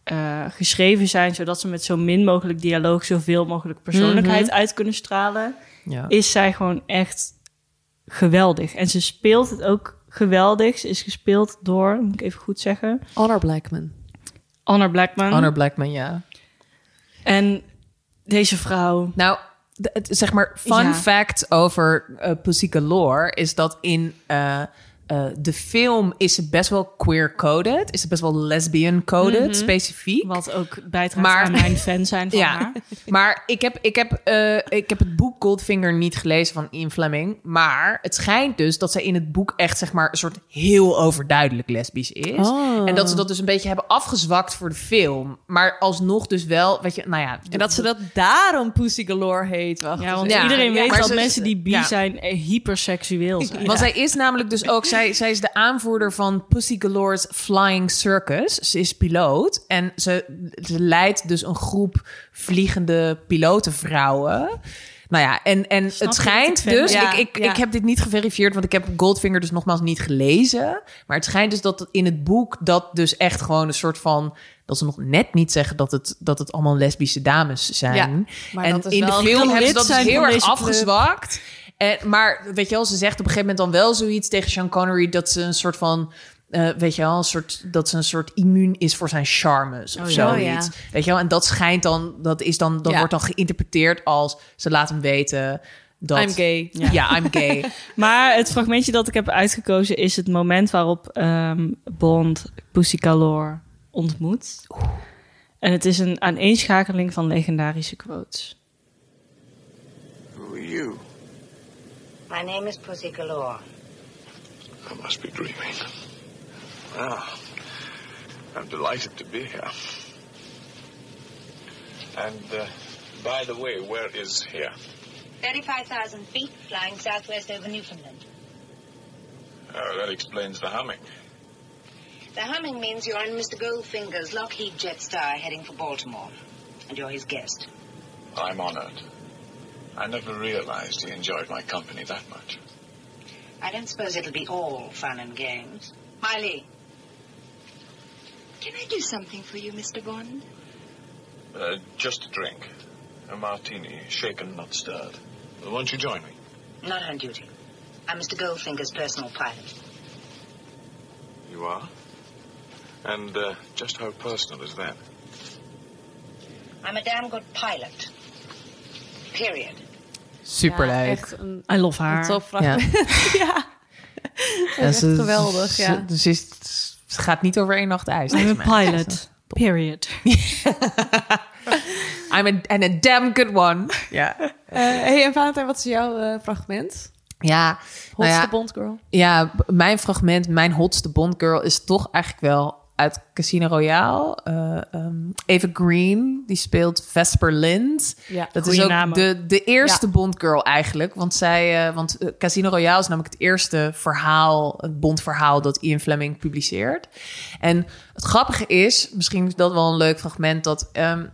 eh, geschreven zijn, zodat ze met zo min mogelijk dialoog zoveel mogelijk persoonlijkheid uit kunnen stralen Ja. is zij gewoon echt geweldig. En ze speelt het ook geweldig. Ze is gespeeld door, moet ik even goed zeggen, Honor Blackman. Honor Blackman. Honor Blackman, ja. En deze vrouw... Nou, de- zeg maar, fun Ja. fact over eh Pussy Galore is dat in eh, eh, de film is best wel queer-coded. Is best wel lesbian-coded, specifiek. Wat ook bijdraagt Maar- aan mijn fan zijn van Ja, haar. maar ik heb, ik, heb, eh, ik heb het boek Goldfinger niet gelezen van Ian Fleming. Maar het schijnt dus dat zij in het boek echt zeg maar een soort heel overduidelijk lesbisch is. Oh. En dat ze dat dus een beetje hebben afgezwakt voor de film. Maar alsnog dus wel, weet je, nou ja. En dat ze dat daarom Pussy Galore heet. Wacht Ja, want Ja, iedereen ja, weet dat ze- mensen die bi ja. zijn eh, hyperseksueel zijn. Want zij is namelijk dus ook, zij, zij is de aanvoerder van Pussy Galore's Flying Circus. Ze is piloot en ze, ze leidt dus een groep vliegende pilotenvrouwen. Nou ja, en, en Snap het schijnt dus, Ja, ik, ik, ja. ik heb dit niet geverifieerd, want ik heb Goldfinger dus nogmaals niet gelezen. Maar het schijnt dus dat in het boek dat dus echt gewoon een soort van, dat ze nog net niet zeggen dat het, dat het allemaal lesbische dames zijn. Ja, maar en dat is in de film hebben ze dat dus heel erg club. En, maar weet je wel, ze zegt op een gegeven moment dan wel zoiets tegen Sean Connery dat ze een soort van. eh, weet je wel, een soort, dat ze een soort immuun is voor zijn charmes of Oh ja. zoiets. Oh ja. Weet je wel, en dat schijnt dan, dat is dan, dat Ja. wordt dan geïnterpreteerd als ze laat hem weten dat. I'm gay. Ja, Ja. I'm gay. Maar het fragmentje dat ik heb uitgekozen is het moment waarop ehm, Bond Pussy Galore ontmoet. En het is een aaneenschakeling van legendarische quotes. Who are you? My name is Pussy Galore. I must be dreaming. Ah, I'm delighted to be here. And, uh, by the way, where is here? 35,000 feet, flying southwest over Newfoundland. Oh, that explains the humming. The humming means you're in Mr. Goldfinger's Lockheed Jetstar heading for Baltimore. And you're his guest. I'm honored. I never realized he enjoyed my company that much. I don't suppose it'll be all fun and games. Miley. Can I do something for you, Mr. Bond? Uh, just a drink. A martini, shaken, not stirred. Won't you join me? Not on duty. I'm Mr. Goldfinger's personal pilot. You are? And uh, just how personal is that? I'm a damn good pilot. Period. Superleuk. Ja, een, I love een haar. fragment. Ja. Dat is echt geweldig, ze- ja. Dus is, het gaat niet over één nacht ijs. I'm deze a meid. pilot. Period. I'm a, and a damn good one. Ja. Eh, hey, en Valentijn, wat is jouw eh, fragment? Ja, Hotste nou ja, Bond girl. ja, mijn fragment, mijn hotste Bond girl is toch eigenlijk wel uit Casino Royale. Ehm, Eva Green, die speelt Vesper Lind. Ja, Dat is ook de, de eerste Ja. Bond girl eigenlijk. Want, zij, eh, want eh, Casino Royale is namelijk het eerste verhaal, het Bond-verhaal dat Ian Fleming publiceert. En het grappige is, misschien is dat wel een leuk fragment, dat ehm,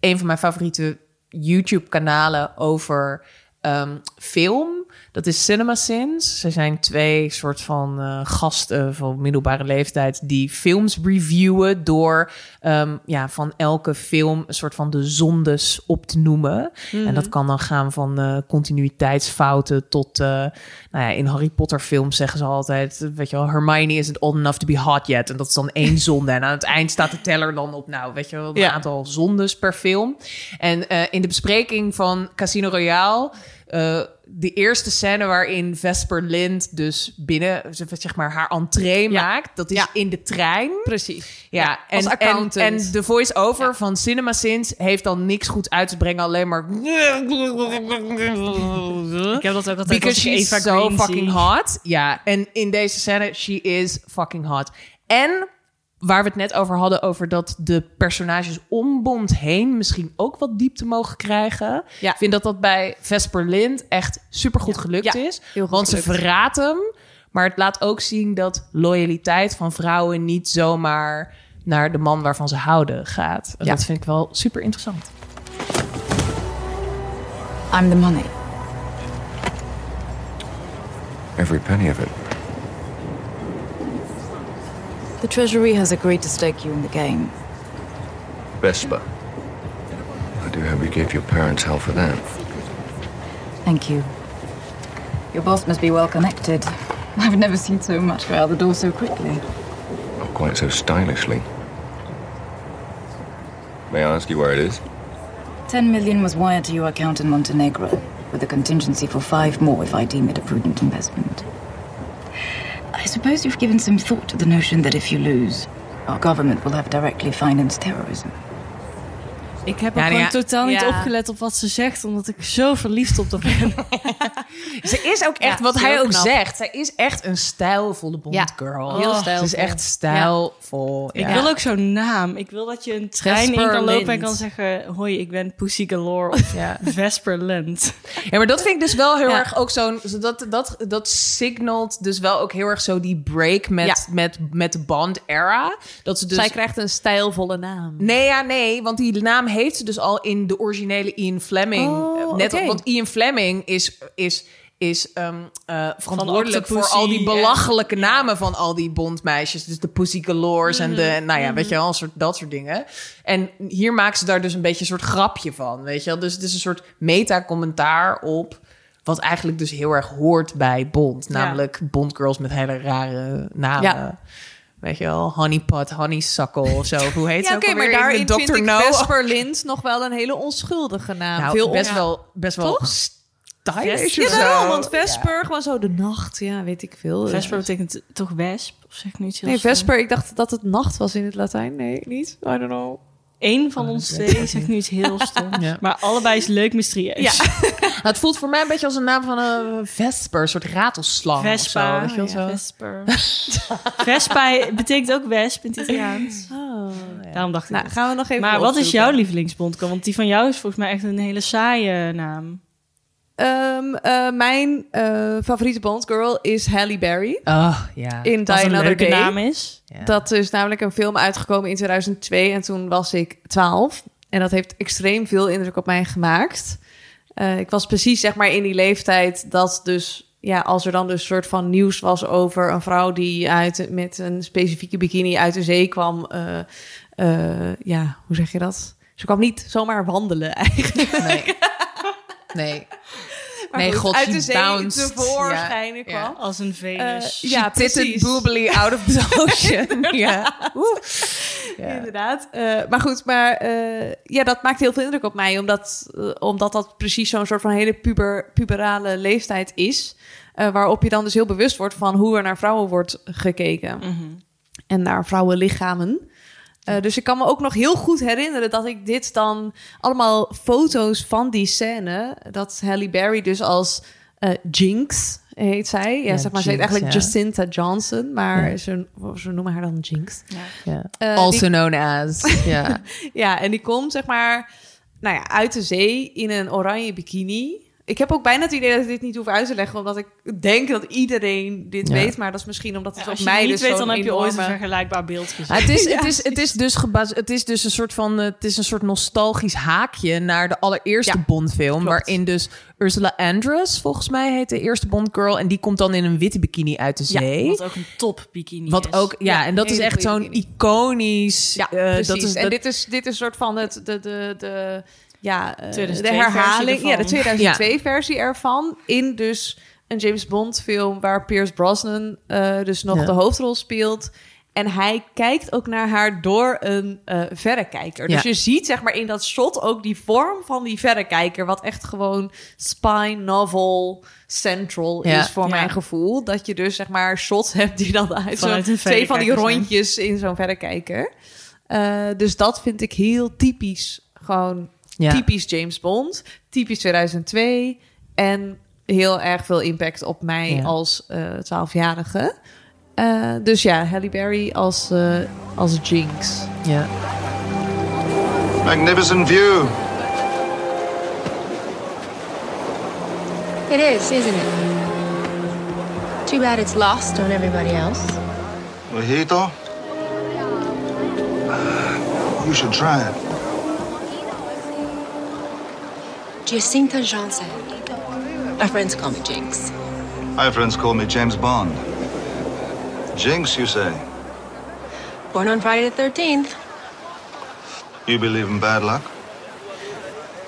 een van mijn favoriete YouTube-kanalen over ehm, film. Dat is CinemaSins. Ze zijn twee soort van eh, gasten van middelbare leeftijd die films reviewen door ehm, ja, van elke film een soort van de zondes op te noemen. En dat kan dan gaan van eh, continuïteitsfouten tot, eh, nou ja, in Harry Potter films zeggen ze altijd, weet je wel, Hermione isn't old enough to be hot yet. En dat is dan één zonde. En aan het eind staat de teller dan op, nou, weet je wel, een Ja. aantal zondes per film. En in de bespreking van Casino Royale, eh, de eerste scène waarin Vesper Lind dus binnen, zeg maar, haar entree Ja. maakt, dat is Ja. in de trein. Precies. Ja, als en, en, accountant. en de voice-over van CinemaSins heeft dan niks goed uit te brengen, alleen maar... Ik heb dat ook altijd Because als she's Eva so fucking hot. Ja, en in deze scène, she is fucking hot. En waar we het net over hadden, over dat de personages om Bond heen misschien ook wat diepte mogen krijgen. Ja. Ik vind dat dat bij Vesper Lind echt supergoed gelukt Ja, is. heel goed want ze gelukt. verraadt hem, maar het laat ook zien dat loyaliteit van vrouwen niet zomaar naar de man waarvan ze houden gaat. En. Dat vind ik wel super interessant. I'm the money. Every penny of it. The Treasury has agreed to stake you in the game. Vespa. I do hope you gave your parents hell for that. Thank you. Your boss must be well connected. I've never seen so much go out the door so quickly. Not quite so stylishly. May I ask you where it is? 10 million was wired to your account in Montenegro, with a contingency for five more if I deem it a prudent investment. I suppose you've given some thought to the notion that if you lose, our government will have directly financed terrorism. Ik heb Ja, ook gewoon ja. totaal niet opgelet op wat ze zegt, omdat ik zo verliefd op haar ben. Ze is ook echt, wat hij ook knap. zegt, zij is echt een stijlvolle Bond girl. heel Ze is stijlvol. echt stijlvol. Ik wil ook zo'n naam. Ik wil dat je een trein in kan lopen en kan zeggen... Hoi, ik ben Pussy Galore of Ja. Vesper Lind. Ja, maar dat vind ik dus wel heel erg ook zo'n... Dat, dat, dat signalt dus wel ook heel erg zo die break met, met, met de Bond-era. Dat ze dus... Zij krijgt een stijlvolle naam. Nee, ja, nee. Want die naam heeft ze dus al in de originele Ian Fleming. Oh, Net, oké. Want Ian Fleming is... is is ehm, eh, verantwoordelijk voor al die en- belachelijke namen van al die Bondmeisjes. Dus de Pussy Galores en Mhm. de, nou ja, weet je wel, een soort, dat soort dingen. En hier maken ze daar dus een beetje een soort grapje van, weet je wel. Dus het is een soort meta-commentaar op wat eigenlijk dus heel erg hoort bij Bond. Namelijk Bondgirls met hele rare namen. Ja. Weet je wel, Honeypot, Honeysuckle of zo. Hoe heet Ja, ze oké, ook maar daarin vind Dr. ik No? Vesper Lind nog wel een hele onschuldige naam. Nou, Veel best, on- wel, best wel Toch? stylish. Jawel, want Vesper, gewoon zo de nacht. Ja, weet ik veel. Vesper betekent toch wesp? Of zeg ik nu iets heel Nee? Vesper, ik dacht dat het nacht was in het Latijn. Nee, niet? I don't know. Eén van ons twee zegt nu iets heel stoms. Ja. Maar allebei is leuk mysterieus. Ja. Het voelt voor mij een beetje als een naam van een vesper, een soort ratelslang Vespa. of zo. Weet je wel ja, zo. Vesper. Vespa betekent ook wesp in het Italiaans. Oh, Daarom dacht ik Nou, dat. gaan we nog even Maar wat is jouw lievelingsbondcam? Want die van jou is volgens mij echt een hele saaie naam. Ehm, eh, mijn eh, favoriete Bondgirl is Halle Berry. Oh, ja. In Die een Another leuke Day. naam is. Ja. Dat is namelijk een film uitgekomen in 2002 en toen was ik 12. En dat heeft extreem veel indruk op mij gemaakt. Eh, ik was precies zeg maar in die leeftijd dat dus, ja, als er dan dus een soort van nieuws was over een vrouw die uit, met een specifieke bikini uit de zee kwam. eh, eh, ja, hoe zeg je dat? Ze kwam niet zomaar wandelen eigenlijk. Nee. Nee. Maar nee, goed, god, uit de zee bounced. tevoorschijn Ja, kwam. Als een Venus. Eh, ja, She titted precies. boobily out of the ocean. ja. Oeh. Ja. Inderdaad. Eh, maar goed, maar eh, ja, dat maakt heel veel indruk op mij. Omdat, omdat dat precies zo'n soort van hele puber, puberale leeftijd is. waarop je dan dus heel bewust wordt van hoe er naar vrouwen wordt gekeken. Mhm. En naar vrouwenlichamen. Eh, dus ik kan me ook nog heel goed herinneren dat ik dit dan allemaal foto's van die scène. Dat Halle Berry dus als eh, Jinx heet zij. Ja, Ja, zeg maar, ze heet eigenlijk ja. Jacinta Johnson. Maar Ja. ze, ze noemen haar dan Jinx. Ja. Eh, also die- known as. Ja. Ja, en die komt zeg maar nou ja, uit de zee in een oranje bikini. Ik heb ook bijna het idee dat ik dit niet hoef uit te leggen, omdat ik denk dat iedereen dit Ja. weet. Maar dat is misschien omdat het Ja, op mij niet dus weet, dan heb je ooit een vergelijkbaar beeld gezien. Ah, het, is, Ja, het, is, het, is dus gebaz- het is dus een soort van. eh, Het is een soort nostalgisch haakje naar de allereerste Ja, Bondfilm. Waarin dus Ursula Andress, volgens mij, heet de eerste Bondgirl. En die komt dan in een witte bikini uit de Ja, zee. Wat ook een top bikini Wat is. ook, ja, Ja, en dat is echt zo'n iconisch. Ja, eh, precies. dat is, en dit is, dit is een soort van het, de, de, de, ja, eh, de 2002 herhaling. Ja, de ervan. 2002 versie ervan. In dus een James Bond film waar Pierce Brosnan eh, dus nog Ja. de hoofdrol speelt. En hij kijkt ook naar haar door een eh verrekijker. Dus Ja. je ziet zeg maar in dat shot ook die vorm van die verrekijker. Wat echt gewoon spy novel central Ja. is voor Ja. mijn gevoel. Dat je dus zeg maar shots hebt die dan uit een twee van die rondjes in zo'n verrekijker. Eh, dus dat vind ik heel typisch. Gewoon Ja. typisch James Bond. Typisch 2002. En heel erg veel impact op mij Ja. als eh 12-jarige. Eh, dus ja, Halle Berry als, eh, als Jinx. ja. Magnificent view. It is, isn't it? Too bad it's lost on everybody else. Mojito? You should try it. Jacinta Johnson. Our friends call me Jinx. My friends call me James Bond. Jinx, you say? Born on Friday the 13th. You believe in bad luck?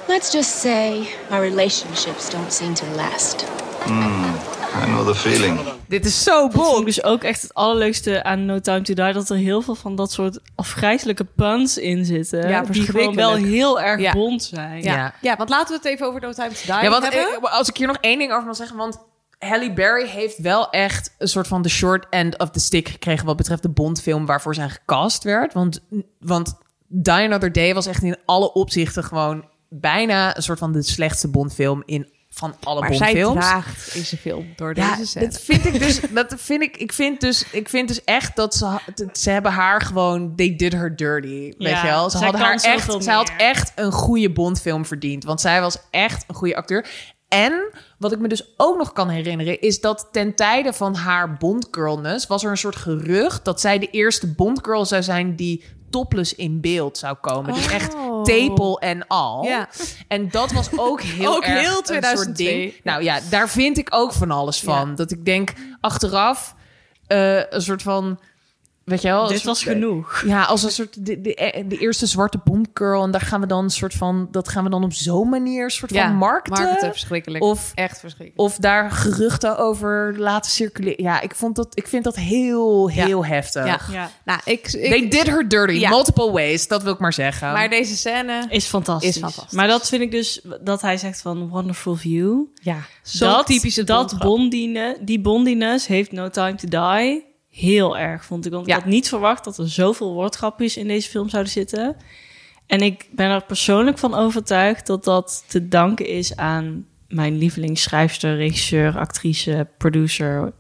Let's just say our relationships don't seem to last. Hmm, I know the feeling. Dit is zo Dat vond ik dus ook echt het allerleukste aan No Time To Die... dat er heel veel van dat soort afgrijzelijke puns in zitten. Ja, die gewoon wel heel erg Ja. bond zijn. Ja. Ja. Ja. want laten we het even over No Time to Die Ja, want hebben. eh, als ik hier nog één ding over mag zeggen, want Halle Berry heeft wel echt een soort van de short end of the stick gekregen wat betreft de Bondfilm waarvoor zij gecast werd. Want, want Die Another Day was echt in alle opzichten gewoon bijna een soort van de slechtste Bondfilm in van alle maar zij draagt in zijn film door Ja, deze scène. dat vind ik dus. Dat vind ik. Ik vind dus. Ik vind dus echt dat ze. Ze hebben haar gewoon. They did her dirty. Weet Ja, je wel? Ze hadden kan haar echt. Zij had echt een goede Bondfilm verdiend. Want zij was echt een goede acteur. En wat ik me dus ook nog kan herinneren, is dat ten tijde van haar Bondgirlness was er een soort gerucht dat zij de eerste Bondgirl zou zijn die topless in beeld zou komen. Dus echt Oh. tepel en al. Ja. En dat was ook heel Ook erg heel een soort 2002. ding. Nou ja, daar vind ik ook van alles van. Ja. Dat ik denk achteraf eh, een soort van weet je wel? Dit soort- was genoeg. Ja, als een soort de, de, de eerste zwarte Bond-girl. En daar gaan we dan een soort van... Dat gaan we dan op zo'n manier een soort Ja, van markten. marketen, verschrikkelijk. Of, Echt verschrikkelijk. of daar geruchten over laten circuleren. Ja, ik, vond dat, ik vind dat heel, heel heftig. Ja. Ja. Nou, ik, ik, They did her dirty, Ja. multiple ways. Dat wil ik maar zeggen. maar deze scène... Is fantastisch. Is fantastisch. Maar dat vind ik dus, dat hij zegt van wonderful view. ja. Zo'n dat, typische dat bondine, die bondiness heeft No Time to Die heel erg, vond ik. Want Ja. ik had niet verwacht dat er zoveel woordgrapjes in deze film zouden zitten. En ik ben er persoonlijk van overtuigd dat dat te danken is aan mijn lievelingsschrijfster, regisseur, actrice, producer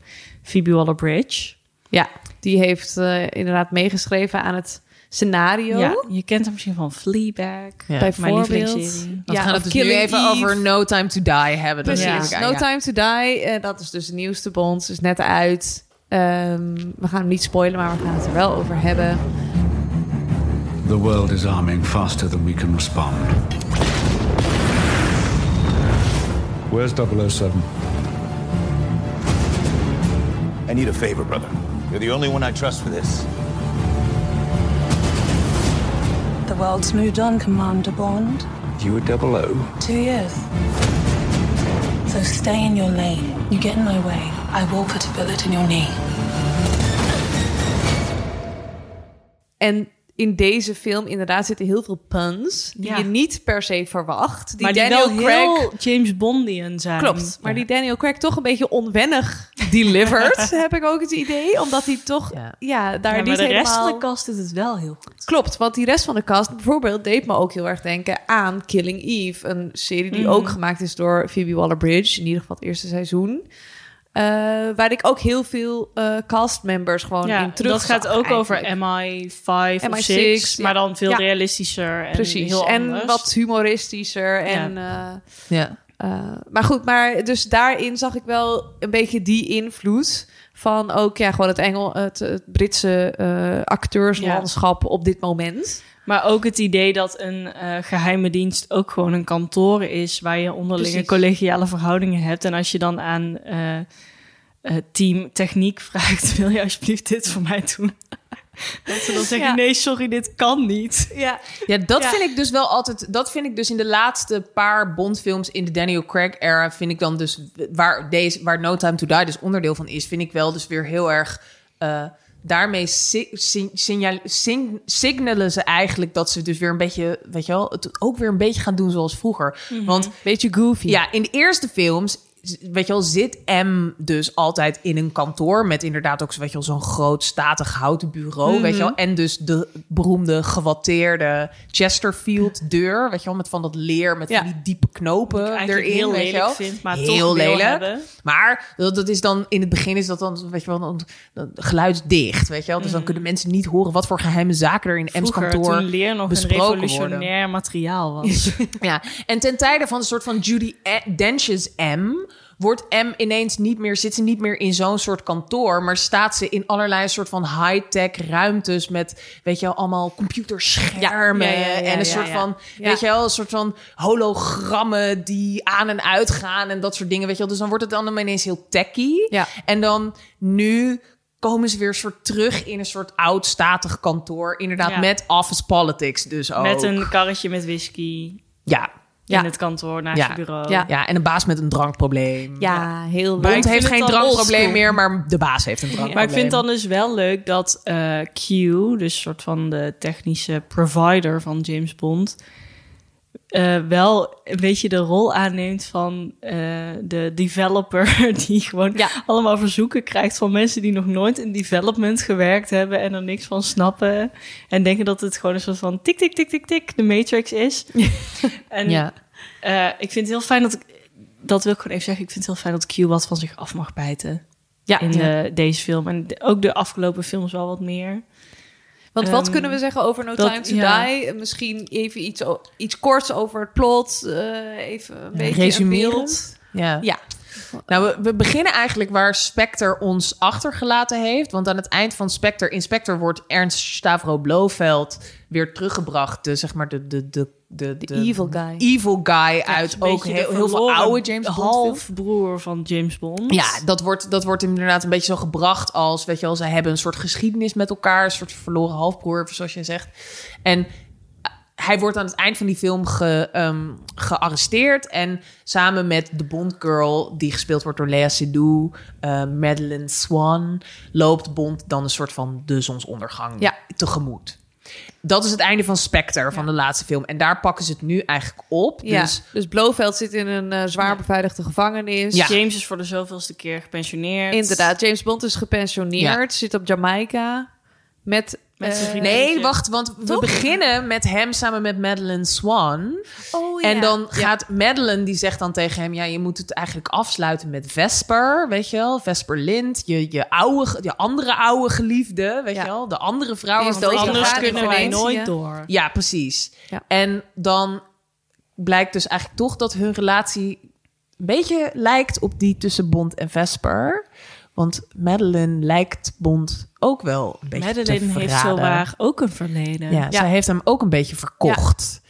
Phoebe Waller-Bridge. Ja, die heeft eh, inderdaad meegeschreven aan het scenario. Ja, je kent hem misschien van Fleabag, Ja. mijn Bijvoorbeeld. lievelingsserie. We Ja, gaan het dus nu even Eve. over No Time to Die hebben. Precies. natuurlijk. No Ja. Time to Die, eh, dat is dus de nieuwste Bond. Is net uit. Ehm, we gaan hem niet spoilen, maar we gaan het er wel over hebben. The world is arming faster than we can respond. Where's 007? I need a favor, brother. You're the only one I trust for this. The world's moved on, Commander Bond. You were 00? Two years. So stay in your lane. You get in my way, I will put a bullet in your knee. En in deze film inderdaad zitten heel veel puns die Ja. je niet per se verwacht. Die maar Daniel wel Craig heel James Bondian zijn. klopt, maar die Daniel Craig toch een beetje onwennig delivered, heb ik ook het idee, omdat hij toch ja, Ja. daar niet de rest van de kast doet het wel heel goed. Klopt, want die rest van de cast bijvoorbeeld deed me ook heel erg denken aan Killing Eve. Een serie die Mhm. ook gemaakt is door Phoebe Waller-Bridge. In ieder geval het eerste seizoen. Eh, waar ik ook heel veel eh castmembers gewoon Ja, in terug dat gaat ook eigenlijk. over MI5 of MI6, 6, ja. maar dan veel Ja. realistischer en Precies, heel en wat humoristischer. En, eh, Ja. eh, maar goed, maar dus daarin zag ik wel een beetje die invloed van ook ja, gewoon het, Engel, het, het Britse eh, acteurslandschap op dit moment. Maar ook het idee dat een eh, geheime dienst ook gewoon een kantoor is... waar je onderlinge Precies. collegiale verhoudingen hebt. En als je dan aan eh, eh, team techniek vraagt... wil je alsjeblieft dit voor mij doen? dat ze dan zeggen, Ja. nee, sorry, dit kan niet. Ja, Ja, dat Ja. vind ik dus wel altijd. Dat vind ik dus in de laatste paar Bondfilms in de Daniel Craig era. Vind ik dan dus waar deze waar No Time to Die dus onderdeel van is. Vind ik wel dus weer heel erg. eh, daarmee si- si- signaal- sing- signalen ze eigenlijk dat ze dus weer een beetje, weet je wel, het ook weer een beetje gaan doen zoals vroeger. Want beetje goofy. ja, in de eerste films, weet je wel, zit M dus altijd in een kantoor met inderdaad ook, weet je wel, zo'n groot statig houten bureau, weet je wel, en dus de beroemde gewatteerde Chesterfield deur, weet je wel, met van dat leer met Ja. die diepe knopen erin, heel weet je wel. vind, maar heel toch lelijk. Maar dat, dat is dan in het begin is dat dan, weet je wel, dan, dan geluidsdicht, weet je wel. Dus dan kunnen mensen niet horen wat voor geheime zaken er in M's. Vroeger, kantoor toen leer nog een besproken worden. revolutionair materiaal was. Ja, en ten tijde van een soort van Judy Dench's M... wordt M ineens niet meer... zit ze niet meer in zo'n soort kantoor... maar staat ze in allerlei soort van high-tech ruimtes... met, weet je wel, allemaal computerschermen... Ja, ja, ja, ja, en een soort van, weet je wel... een soort van hologrammen die aan en uit gaan... en dat soort dingen, weet je wel. Dus dan wordt het dan ineens heel techy. Ja. En dan nu komen ze weer soort terug in een soort oud statig kantoor. Inderdaad, Ja. met office politics dus ook. Met een karretje met whisky Ja, Ja. in het kantoor naast Ja. je bureau. Ja. ja, en een baas met een drankprobleem. Ja, heel Maar Bond heeft geen drankprobleem meer, maar de baas heeft een drankprobleem. Maar ik vind dan dus wel leuk dat eh, Q, dus soort van de technische provider van James Bond, eh, wel een beetje de rol aanneemt van eh, de developer die gewoon Ja. allemaal verzoeken krijgt van mensen die nog nooit in development gewerkt hebben en er niks van snappen en denken dat het gewoon een soort van tik tik tik tik tik de Matrix is. en Ja. eh, ik vind het heel fijn dat ik dat wil ik gewoon even zeggen. Ik vind het heel fijn dat Q wat van zich af mag bijten Ja, in ja. deze film. En ook de afgelopen films wel wat meer. Want wat Ehm, kunnen we zeggen over No dat- Time to ja. Die? Misschien even iets, iets korts over het plot. eh, even een beetje resumerend. beeld. Ja. Ja. Nou, we, we beginnen eigenlijk waar Spectre ons achtergelaten heeft. Want aan het eind van Spectre, in Spectre wordt Ernst Stavro Blofeld weer teruggebracht. De, zeg maar de, de, de, de, de evil guy. Evil guy Ja, uit ook heel, heel veel oude James Bond halfbroer van James Bond. Ja, dat wordt, dat wordt inderdaad een beetje zo gebracht als, weet je wel, zij hebben een soort geschiedenis met elkaar, een soort verloren halfbroer, zoals je zegt. En hij wordt aan het eind van die film ge, ehm, gearresteerd en samen met de Bond girl, die gespeeld wordt door Lea Seydoux, eh, Madeleine Swan, loopt Bond dan een soort van de zonsondergang Ja. tegemoet. Dat is het einde van Spectre, van de laatste film. En daar pakken ze het nu eigenlijk op. Ja, Dus dus, Blofeld zit in een eh, zwaar beveiligde gevangenis. Ja. James is voor de zoveelste keer gepensioneerd. Inderdaad, James Bond is gepensioneerd, zit op Jamaica met... Met zijn eh, vriendin. Nee, wacht, want we Toch? beginnen met hem samen met Madeleine Swan. Oh, En ja. dan Ja. gaat Madeleine, die zegt dan tegen hem... ja, je moet het eigenlijk afsluiten met Vesper, weet je wel? Vesper Lind, je, je, oude, je andere oude geliefde, weet je wel? De andere vrouw. Is doodgegaan Anders kunnen wij nooit door. Ja, precies. En dan blijkt dus eigenlijk toch dat hun relatie... een beetje lijkt op die tussen Bond en Vesper... Want Madeleine lijkt Bond ook wel een beetje Madeleine te heeft zo verraden. waar ook een verleden. Ja, zij heeft hem ook een beetje verkocht.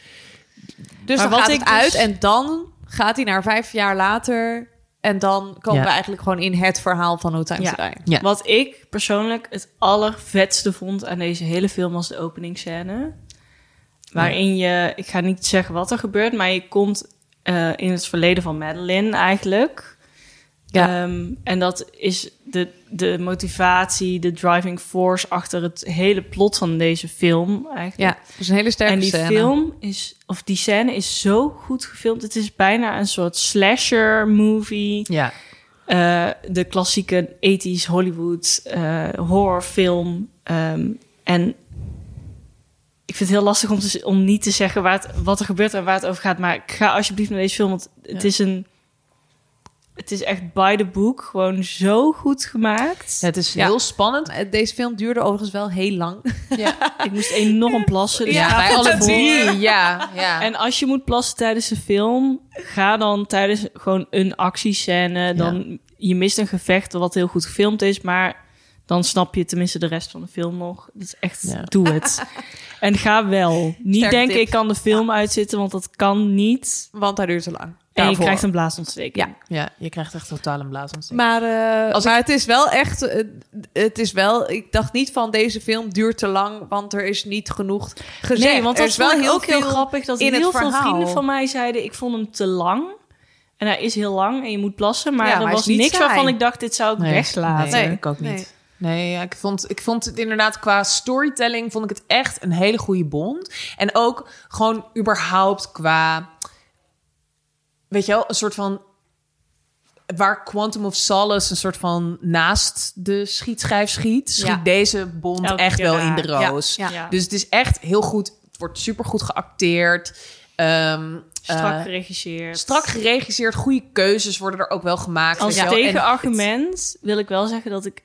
Dus Maar dan wat gaat ik het uit dus- en dan gaat hij naar vijf jaar later... en dan komen Ja. we eigenlijk gewoon in het verhaal van No Time Ja. to Die. Ja. Wat ik persoonlijk het allervetste vond aan deze hele film was de openingsscène. Waarin je, ik ga niet zeggen wat er gebeurt, maar je komt eh, in het verleden van Madeline eigenlijk. Ja. Ehm, en dat is de, de motivatie, de driving force achter het hele plot van deze film eigenlijk. Ja, dus een hele sterke En die scène. film is, of die scène is zo goed gefilmd. Het is bijna een soort slasher movie. Ja. Eh, de klassieke 80s Hollywood eh, horrorfilm. Ehm, en ik vind het heel lastig om, te, om niet te zeggen waar het, wat er gebeurt en waar het over gaat. Maar ga alsjeblieft naar deze film, want het Ja. is een... Het is echt by the book, gewoon zo goed gemaakt. Het is Ja. heel spannend. Eh, Deze film duurde overigens wel heel lang. Ik moest enorm plassen. dus Ja, bij alle drie. Ja, ja. En als je moet plassen tijdens de film, ga dan tijdens gewoon een actiescène. Dan je mist een gevecht wat heel goed gefilmd is, maar dan snap je tenminste de rest van de film nog. Dat is echt, Ja. doe het. En ga wel. Niet Sterke denken, tip. ik kan de film uitzitten, want dat kan niet. Want hij duurt te lang. En je krijgt een blaasontsteking. Ja. ja, je krijgt echt totaal een blaasontsteking. Maar, eh, Als maar het is wel echt... eh, het is wel... Ik dacht niet van deze film duurt te lang... want er is niet genoeg gezegd. Nee, want er dat is wel heel ook heel veel grappig. Dat in heel het veel vrienden van mij zeiden, ik vond hem te lang. En hij is heel lang en je moet plassen. Maar Ja, er maar was niks saai. waarvan ik dacht, dit zou ik weglaten. Nee, Nee. ik ook niet. Nee. Nee, ja, ik, vond, ik vond het inderdaad qua storytelling vond ik het echt een hele goede bond. En ook gewoon überhaupt qua, weet je wel, een soort van waar Quantum of Solace een soort van naast de schietschijf schiet, schiet Ja. deze bond Elke echt wel in de roos. ja. Ja. Dus het is echt heel goed. Het wordt supergoed geacteerd. Ehm, Strak eh, geregisseerd. strak geregisseerd. Goede keuzes worden er ook wel gemaakt. Als tegenargument wil ik wel zeggen dat ik,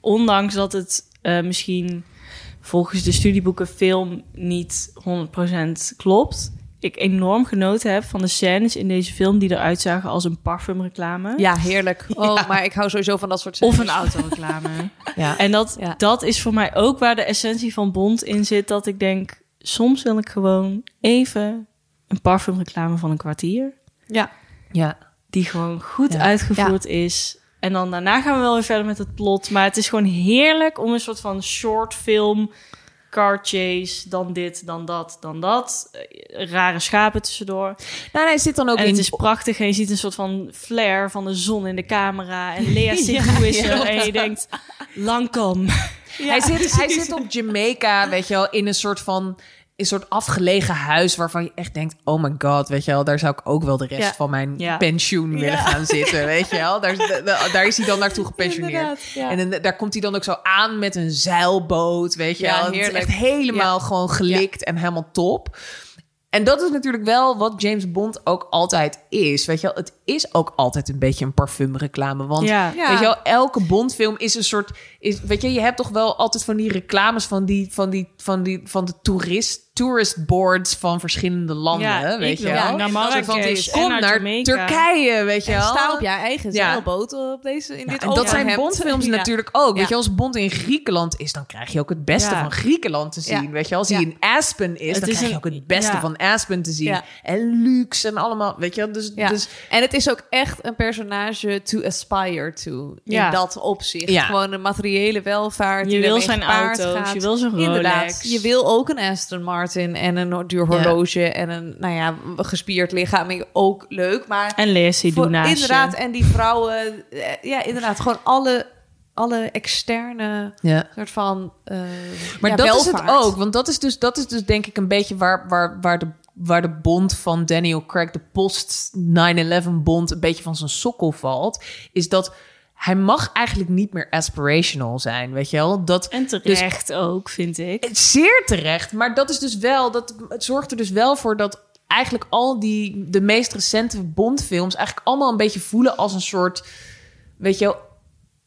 ondanks dat het eh, misschien volgens de studieboeken film niet 100% klopt, ik enorm genoten heb van de scènes in deze film die eruit zagen als een parfumreclame. Ja, heerlijk. Oh, maar ik hou sowieso van dat soort Of scènes. een autoreclame. Ja. En dat, Ja. dat is voor mij ook waar de essentie van Bond in zit. Dat ik denk, soms wil ik gewoon even een parfumreclame van een kwartier. Ja. ja. Die gewoon goed Ja. uitgevoerd is. En dan daarna gaan we wel weer verder met het plot. Maar het is gewoon heerlijk om een soort van short film... Car chase, dan dit, dan dat, dan dat. Eh, Rare schapen tussendoor. Nou, hij zit dan ook en in het is prachtig en je ziet een soort van flare van de zon in de camera. En Lea Seydoux is er en je denkt, lang kom. hij, zit, hij zit op Jamaica, weet je wel, in een soort van een soort afgelegen huis waarvan je echt denkt: oh my god, weet je wel, daar zou ik ook wel de rest Ja. van mijn Ja. pensioen willen Ja. gaan zitten, weet je wel. Daar, daar, is hij dan naartoe gepensioneerd. En dan- daar komt hij dan ook zo aan met een zeilboot, weet je wel. Het is heerlijk. echt helemaal gewoon gelikt en helemaal top. En dat is natuurlijk wel wat James Bond ook altijd is. Weet je wel, het is ook altijd een beetje een parfumreclame. Want Ja. Ja. weet je wel, elke Bondfilm is een soort. Is, weet je, je hebt toch wel altijd van die reclames van die, van die, van die, van de toerist. Tourist boards van verschillende landen, Ja, weet ik je wel. naar Marrakesh Kom naar naar. Turkije, weet je En wel. sta op je eigen Ja. zeilboot op deze, in dit En dat zijn. Bondfilms Ja. natuurlijk ook. Weet je, als Bond in Griekenland is, dan krijg je ook het beste Ja. van Griekenland te zien. Ja. Weet je, als Ja. hij in Aspen is, Het dan is krijg je ook het beste ja. van Aspen te zien. Ja. En luxe en allemaal, weet je. Dus, Ja. dus en het is ook echt een personage to aspire to. Ja. In dat opzicht. Ja. Gewoon een materiële welvaart. Je die wil zijn gepaard auto's, gaat. je wil zijn Inderdaad. Rolex. Je wil ook een Aston Martin en een duur horloge en een, nou ja, gespierd lichaam. Ook leuk, maar... En voor- je. Inderdaad, en die vrouwen... eh, Ja, inderdaad. Gewoon alle, alle externe ja. soort van eh Maar ja, dat is het ook. Want dat is dus, dat is dus denk ik een beetje waar, waar, waar, de, waar de bond van Daniel Craig, de post-9-11 bond, een beetje van zijn sokkel valt. Is dat hij mag eigenlijk niet meer aspirational zijn, weet je wel? Dat, En terecht ook, vind ik. Zeer terecht. Maar dat is dus wel, dat, het zorgt er dus wel voor dat eigenlijk al die, de meest recente Bondfilms eigenlijk allemaal een beetje voelen als een soort, weet je wel,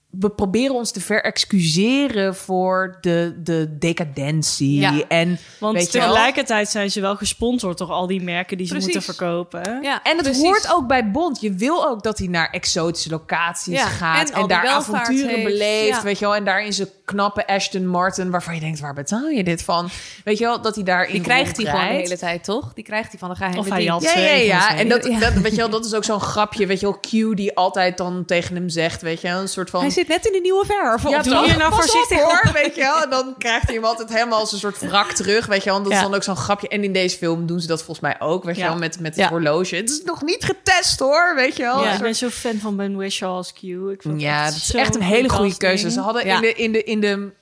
we proberen ons te verexcuseren voor de, de decadentie. Ja. En, Want weet je wel, tegelijkertijd zijn ze wel gesponsord door al die merken die ze Precies. moeten verkopen. Ja, en het precies. hoort ook bij Bond. Je wil ook dat hij naar exotische locaties Ja, gaat en daar avonturen heeft. beleeft, weet je wel. En daar in zijn knappe Ashton Martin, waarvan je denkt, waar betaal je dit van? Weet je wel, dat hij daar Die krijgt hij gewoon de hele tijd, toch? Die krijgt hij van de geheime Of hij Ja, ja, ja. zijn. En dat, Ja. dat, weet je wel, dat is ook zo'n grapje, weet je wel, Q die altijd dan tegen hem zegt, weet je wel, een soort van... Hij zit net in de nieuwe verf. ja, doe je nou voorzichtig op, hoor, weet je wel. En dan krijgt hij hem altijd helemaal als een soort wrak terug, weet je wel. En dat is Ja. dan ook zo'n grapje. En in deze film doen ze dat volgens mij ook, weet je Ja. wel, met, met het Ja. horloge. Het is nog niet getest, hoor, weet je wel. Ja, ik ben zo fan van Ben Whishaw als Q. Ik vind Ja, dat is echt een hele goede keuze. Ze hadden Ja. in de... In de, in de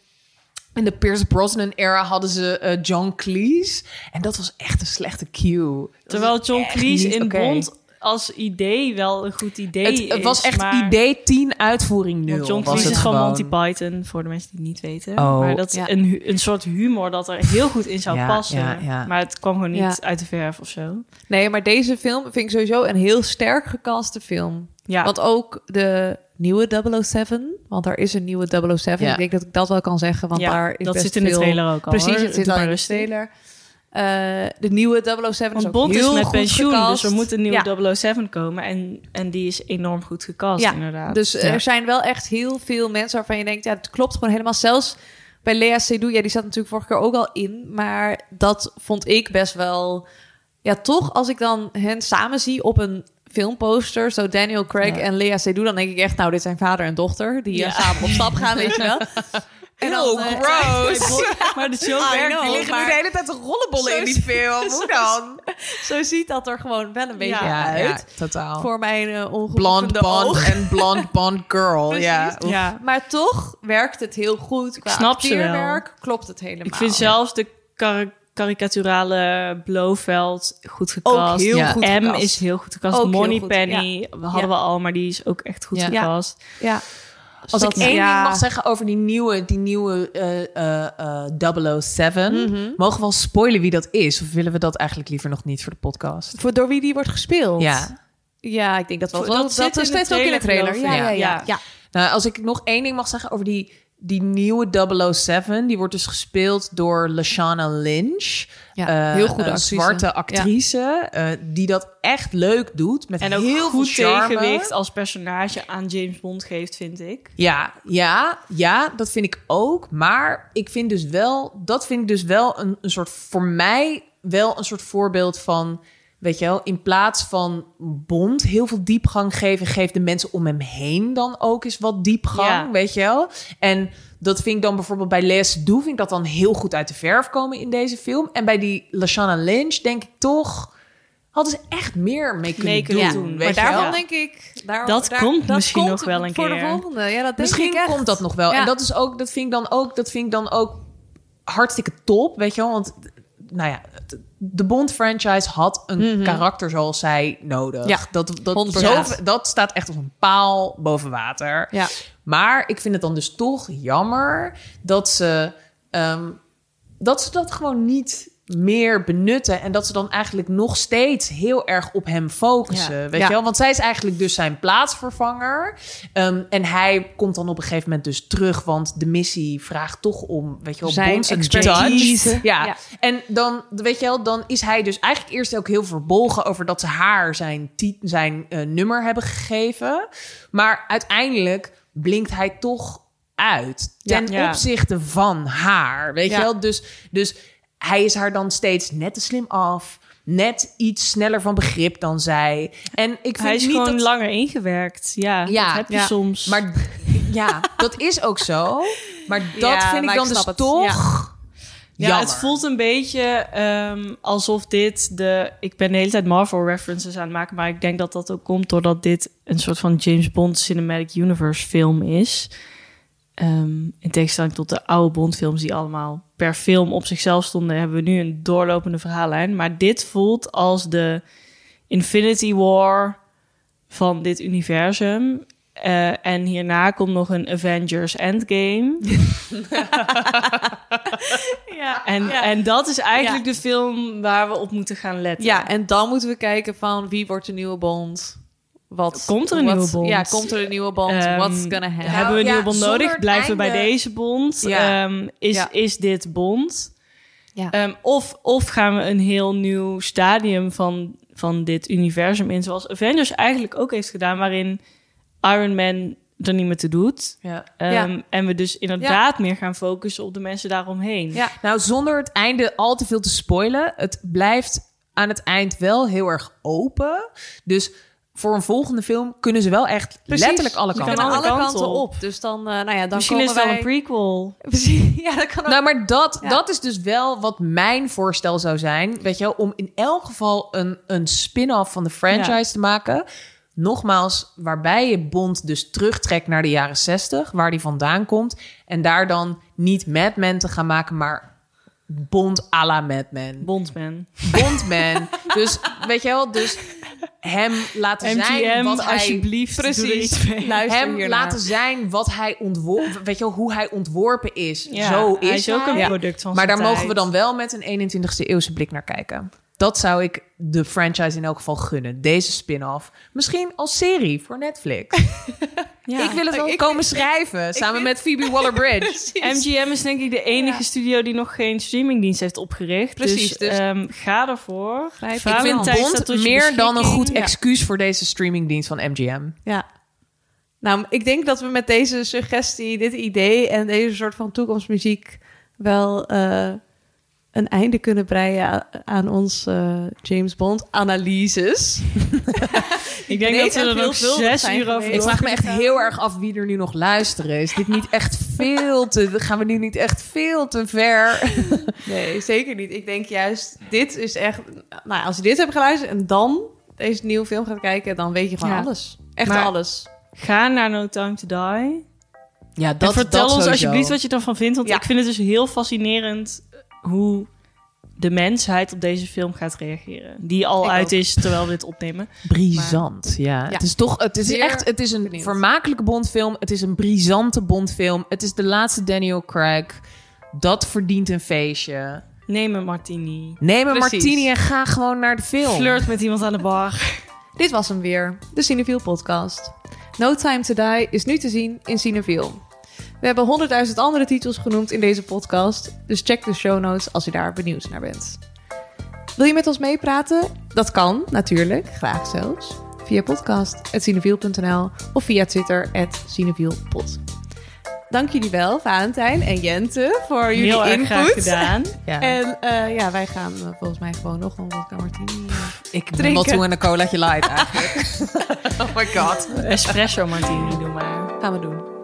in de Pierce Brosnan-era hadden ze eh, John Cleese. En dat was echt een slechte. Dat Terwijl John Cleese in. Bond als idee wel een goed idee Het, het was echt maar... idee 10, uitvoering 0. Want John Cleese het is gewoon. Monty Python, voor de mensen die het niet weten. Oh, maar dat is ja. een, een soort humor dat er heel goed in zou Ja, passen. ja. Maar het kwam gewoon niet uit de verf of zo. Nee, maar deze film vind ik sowieso een heel sterk gecaste film. Ja, Want ook de nieuwe 007, want er is een nieuwe 007. Ja. Ik denk dat ik dat wel kan zeggen, want Ja, daar is dat zit in de veel- trailer ook al, Precies, hoor. het zit al in de trailer. Eh, de nieuwe 007 is want ook Bond heel is met goed pensioen, gecast. dus er moet een nieuwe Ja. 007 komen. En, en die is enorm goed gecast, Ja, inderdaad. Dus Ja. er zijn wel echt heel veel mensen waarvan je denkt, ja, het klopt gewoon helemaal. Zelfs bij Lea Seydoux, ja, die zat natuurlijk vorige keer ook al in, maar dat vond ik best wel, ja, toch als ik dan hen samen zie op een filmposter, zo Daniel Craig Ja. en Lea Seydoux, dan denk ik echt, nou, dit zijn vader en dochter die Ja. eh, samen op stap gaan, weet je wel. En dan, eh, gross. maar de show werkt know, Die liggen nu de hele tijd rollenbollen in die film. Hoe dan? Zo ziet dat er gewoon wel een beetje Ja, uit. totaal. Voor mijn uh, Blond Bond en Blond Bond Girl. Ja. Ja, Maar toch werkt het heel goed. Qua snap ze wel. acteerwerk klopt het helemaal. ik vind zelfs de kar- karikaturale Blofeld goed gecast. Ook heel Ja. goed M is heel goed. Ook heel Money goed, Penny we hadden Ja. we al, maar die is ook echt goed Ja. gecast. Ja. Als Dat- ik één ja. ding mag zeggen over die nieuwe, die nieuwe eh, eh, eh, 007, Mhm. mogen we al spoilen wie dat is? Of willen we dat eigenlijk liever nog niet voor de podcast? Voor door wie die wordt gespeeld. Ja. Ja, ik denk dat wel. Dat Dat, dat, zit in de staat ook in de trailer, trailer. Ja, ja, ja. Ja. ja. Nou, als ik nog één ding mag zeggen over die, die nieuwe 007, die wordt dus gespeeld door Lashana Lynch. Ja, Eh, heel goede actrice. zwarte actrice, eh, die dat echt leuk doet. Met En ook heel goed veel tegenwicht als personage aan James Bond geeft, vind ik. Ja, ja, ja, dat vind ik ook. Maar ik vind dus wel, dat vind ik dus wel een, een soort, voor mij wel een soort voorbeeld van, weet je wel, in plaats van Bond heel veel diepgang geven, geeft de mensen om hem heen dan ook eens wat diepgang, Ja. weet je wel. En dat vind ik dan bijvoorbeeld bij Les Doe, vind ik dat dan heel goed uit de verf komen in deze film. En bij die Lashana Lynch denk ik toch, hadden ze echt meer mee kunnen Mee kunnen doen. doen. weet Maar je daarvan wel. denk ik... Daar, Dat daar- komt misschien nog wel een voor keer. de volgende. Ja, dat denk Misschien ik echt. komt dat nog wel. Ja. En dat is ook, dat vind ik dan ook, dat vind ik dan ook hartstikke top, weet je wel? Want nou ja, de Bond franchise had een karakter zoals zij nodig. Mhm. Ja, dat, dat, 100%. zo, dat staat echt als een paal boven water. Ja. Maar ik vind het dan dus toch jammer dat ze, ehm, dat, ze dat gewoon niet meer benutten. En dat ze dan eigenlijk nog steeds heel erg op hem focussen. Ja. Weet Ja. je wel? Want zij is eigenlijk dus zijn plaatsvervanger. Ehm, en hij komt dan op een gegeven moment dus terug. Want de missie vraagt toch om, weet je wel, Zijn expertise. Ja. Ja. En dan, weet je wel, dan is hij dus eigenlijk eerst ook heel verbolgen over dat ze haar zijn, zijn eh, nummer hebben gegeven. Maar uiteindelijk blinkt hij toch uit ten opzichte van haar. Weet je wel? Dus, dus hij is haar dan steeds net te slim af. Net iets sneller van begrip dan zij. En ik vind Hij is niet gewoon dat... langer ingewerkt. Ja, Ja, dat heb je ja. soms. Maar ja, dat is ook zo. Maar dat Ja, vind ik dan ik dus toch... Ja, jammer. het voelt een beetje ehm, alsof dit de... Ik ben de hele tijd Marvel references aan het maken... maar ik denk dat dat ook komt doordat dit een soort van James Bond Cinematic Universe film is. Ehm, in tegenstelling tot de oude Bond films die allemaal per film op zichzelf stonden... hebben we nu een doorlopende verhaallijn. Maar dit voelt als de Infinity War van dit universum... Eh, en hierna komt nog een Avengers Endgame. Ja, En, ja. en dat is eigenlijk Ja. de film waar we op moeten gaan letten. Ja, en dan moeten we kijken van wie wordt de nieuwe Bond. Wat Komt er een wat- nieuwe Bond? Ja, komt er een nieuwe Bond? Ehm, What's gonna happen? Hebben we een ja, nieuwe Bond nodig? Blijven we bij deze Bond? Ja. Ehm, is, Ja. is dit Bond? Ja. Ehm, of, of gaan we een heel nieuw stadium van, van dit universum in... zoals Avengers eigenlijk ook heeft gedaan... waarin Iron Man er niet meer toe doet. Ja. Ehm, Ja. En we dus inderdaad meer gaan focussen op de mensen daaromheen. Ja. Nou, zonder het einde al te veel te spoilen. Het blijft aan het eind wel heel erg open. Dus voor een volgende film kunnen ze wel echt Precies. letterlijk alle kanten kan alle alle kanten kanten op. op. Dus dan, eh, nou ja, dan Misschien komen is het wel wij... een prequel. Precies. Ja, dat kan ook. Nou, maar dat, Ja. dat is dus wel wat mijn voorstel zou zijn. Weet je wel, om in elk geval een, een spin-off van de franchise Ja. te maken. Nogmaals, waarbij je Bond dus terugtrekt naar de jaren 60, waar die vandaan komt. En daar dan niet Mad Men te gaan maken, maar Bond à la Mad Men. Bondman. Bondman. dus weet je wel, dus hem laten zijn wat hij... alsjeblieft, Precies. hem hiernaar. laten zijn wat hij ontworpen, weet je wel, hoe hij ontworpen is. Ja, Zo is hij is ook een product van Maar daar mogen we dan wel met een 21ste eeuwse blik naar kijken. Dat zou ik de franchise in elk geval gunnen. Deze spin-off. Misschien als serie voor Netflix. Ja. Ik wil het wel Ik- komen schrijven. Samen vind- met Phoebe Waller-Bridge. MGM is denk ik de enige Ja. studio die nog geen streamingdienst heeft opgericht. Precies, Dus, dus- ehm, ga ervoor. Grijp ik vind Bond meer dan een goed excuus voor deze streamingdienst van MGM. Ja. Nou, ik denk dat we met deze suggestie, dit idee en deze soort van toekomstmuziek wel eh, een einde kunnen breien aan ons eh, James Bond analyses. Ik denk dat we er nog zes uur over. Ik vraag me echt heel erg af wie er nu nog luisteren. Is dit niet echt veel te... Gaan we nu niet echt veel te ver? Nee, zeker niet. Ik denk juist, dit is echt... Nou, als je dit hebt geluisterd en dan deze nieuwe film gaat kijken, dan weet je gewoon Ja. alles. Echt Maar- alles. Ga naar No Time to Die. Ja, en vertel ons alsjeblieft wat je ervan vindt. Want Ja. ik vind het dus heel fascinerend hoe de mensheid op deze film gaat reageren. Die al Ik uit ook. is terwijl we dit opnemen. Brisant, ja. Het is toch, het is Zeer echt, het is een benieuwd. vermakelijke Bondfilm. Het is een brisante Bondfilm. Het is de laatste Daniel Craig. Dat verdient een feestje. Neem een martini. Neem een Precies. martini en ga gewoon naar de film. Flirt met iemand aan de bar. Dit was hem weer, de Cineviel podcast. No Time to Die is nu te zien in Cineviel. We hebben honderdduizend andere titels genoemd in deze podcast, dus check de show notes als je daar benieuwd naar bent. Wil je met ons meepraten? Dat kan, natuurlijk, graag zelfs. Via podcast.cineviel.nl of via Twitter, cinevielpod. Dank jullie wel, Valentijn en Jente, voor jullie Heel erg input. graag gedaan. Ja. En eh, ja, wij gaan eh, volgens mij gewoon nog een vodka martini. ik drinken. wel toe aan een colaatje light eigenlijk. oh my god. Espresso martini, doe maar. gaan we doen.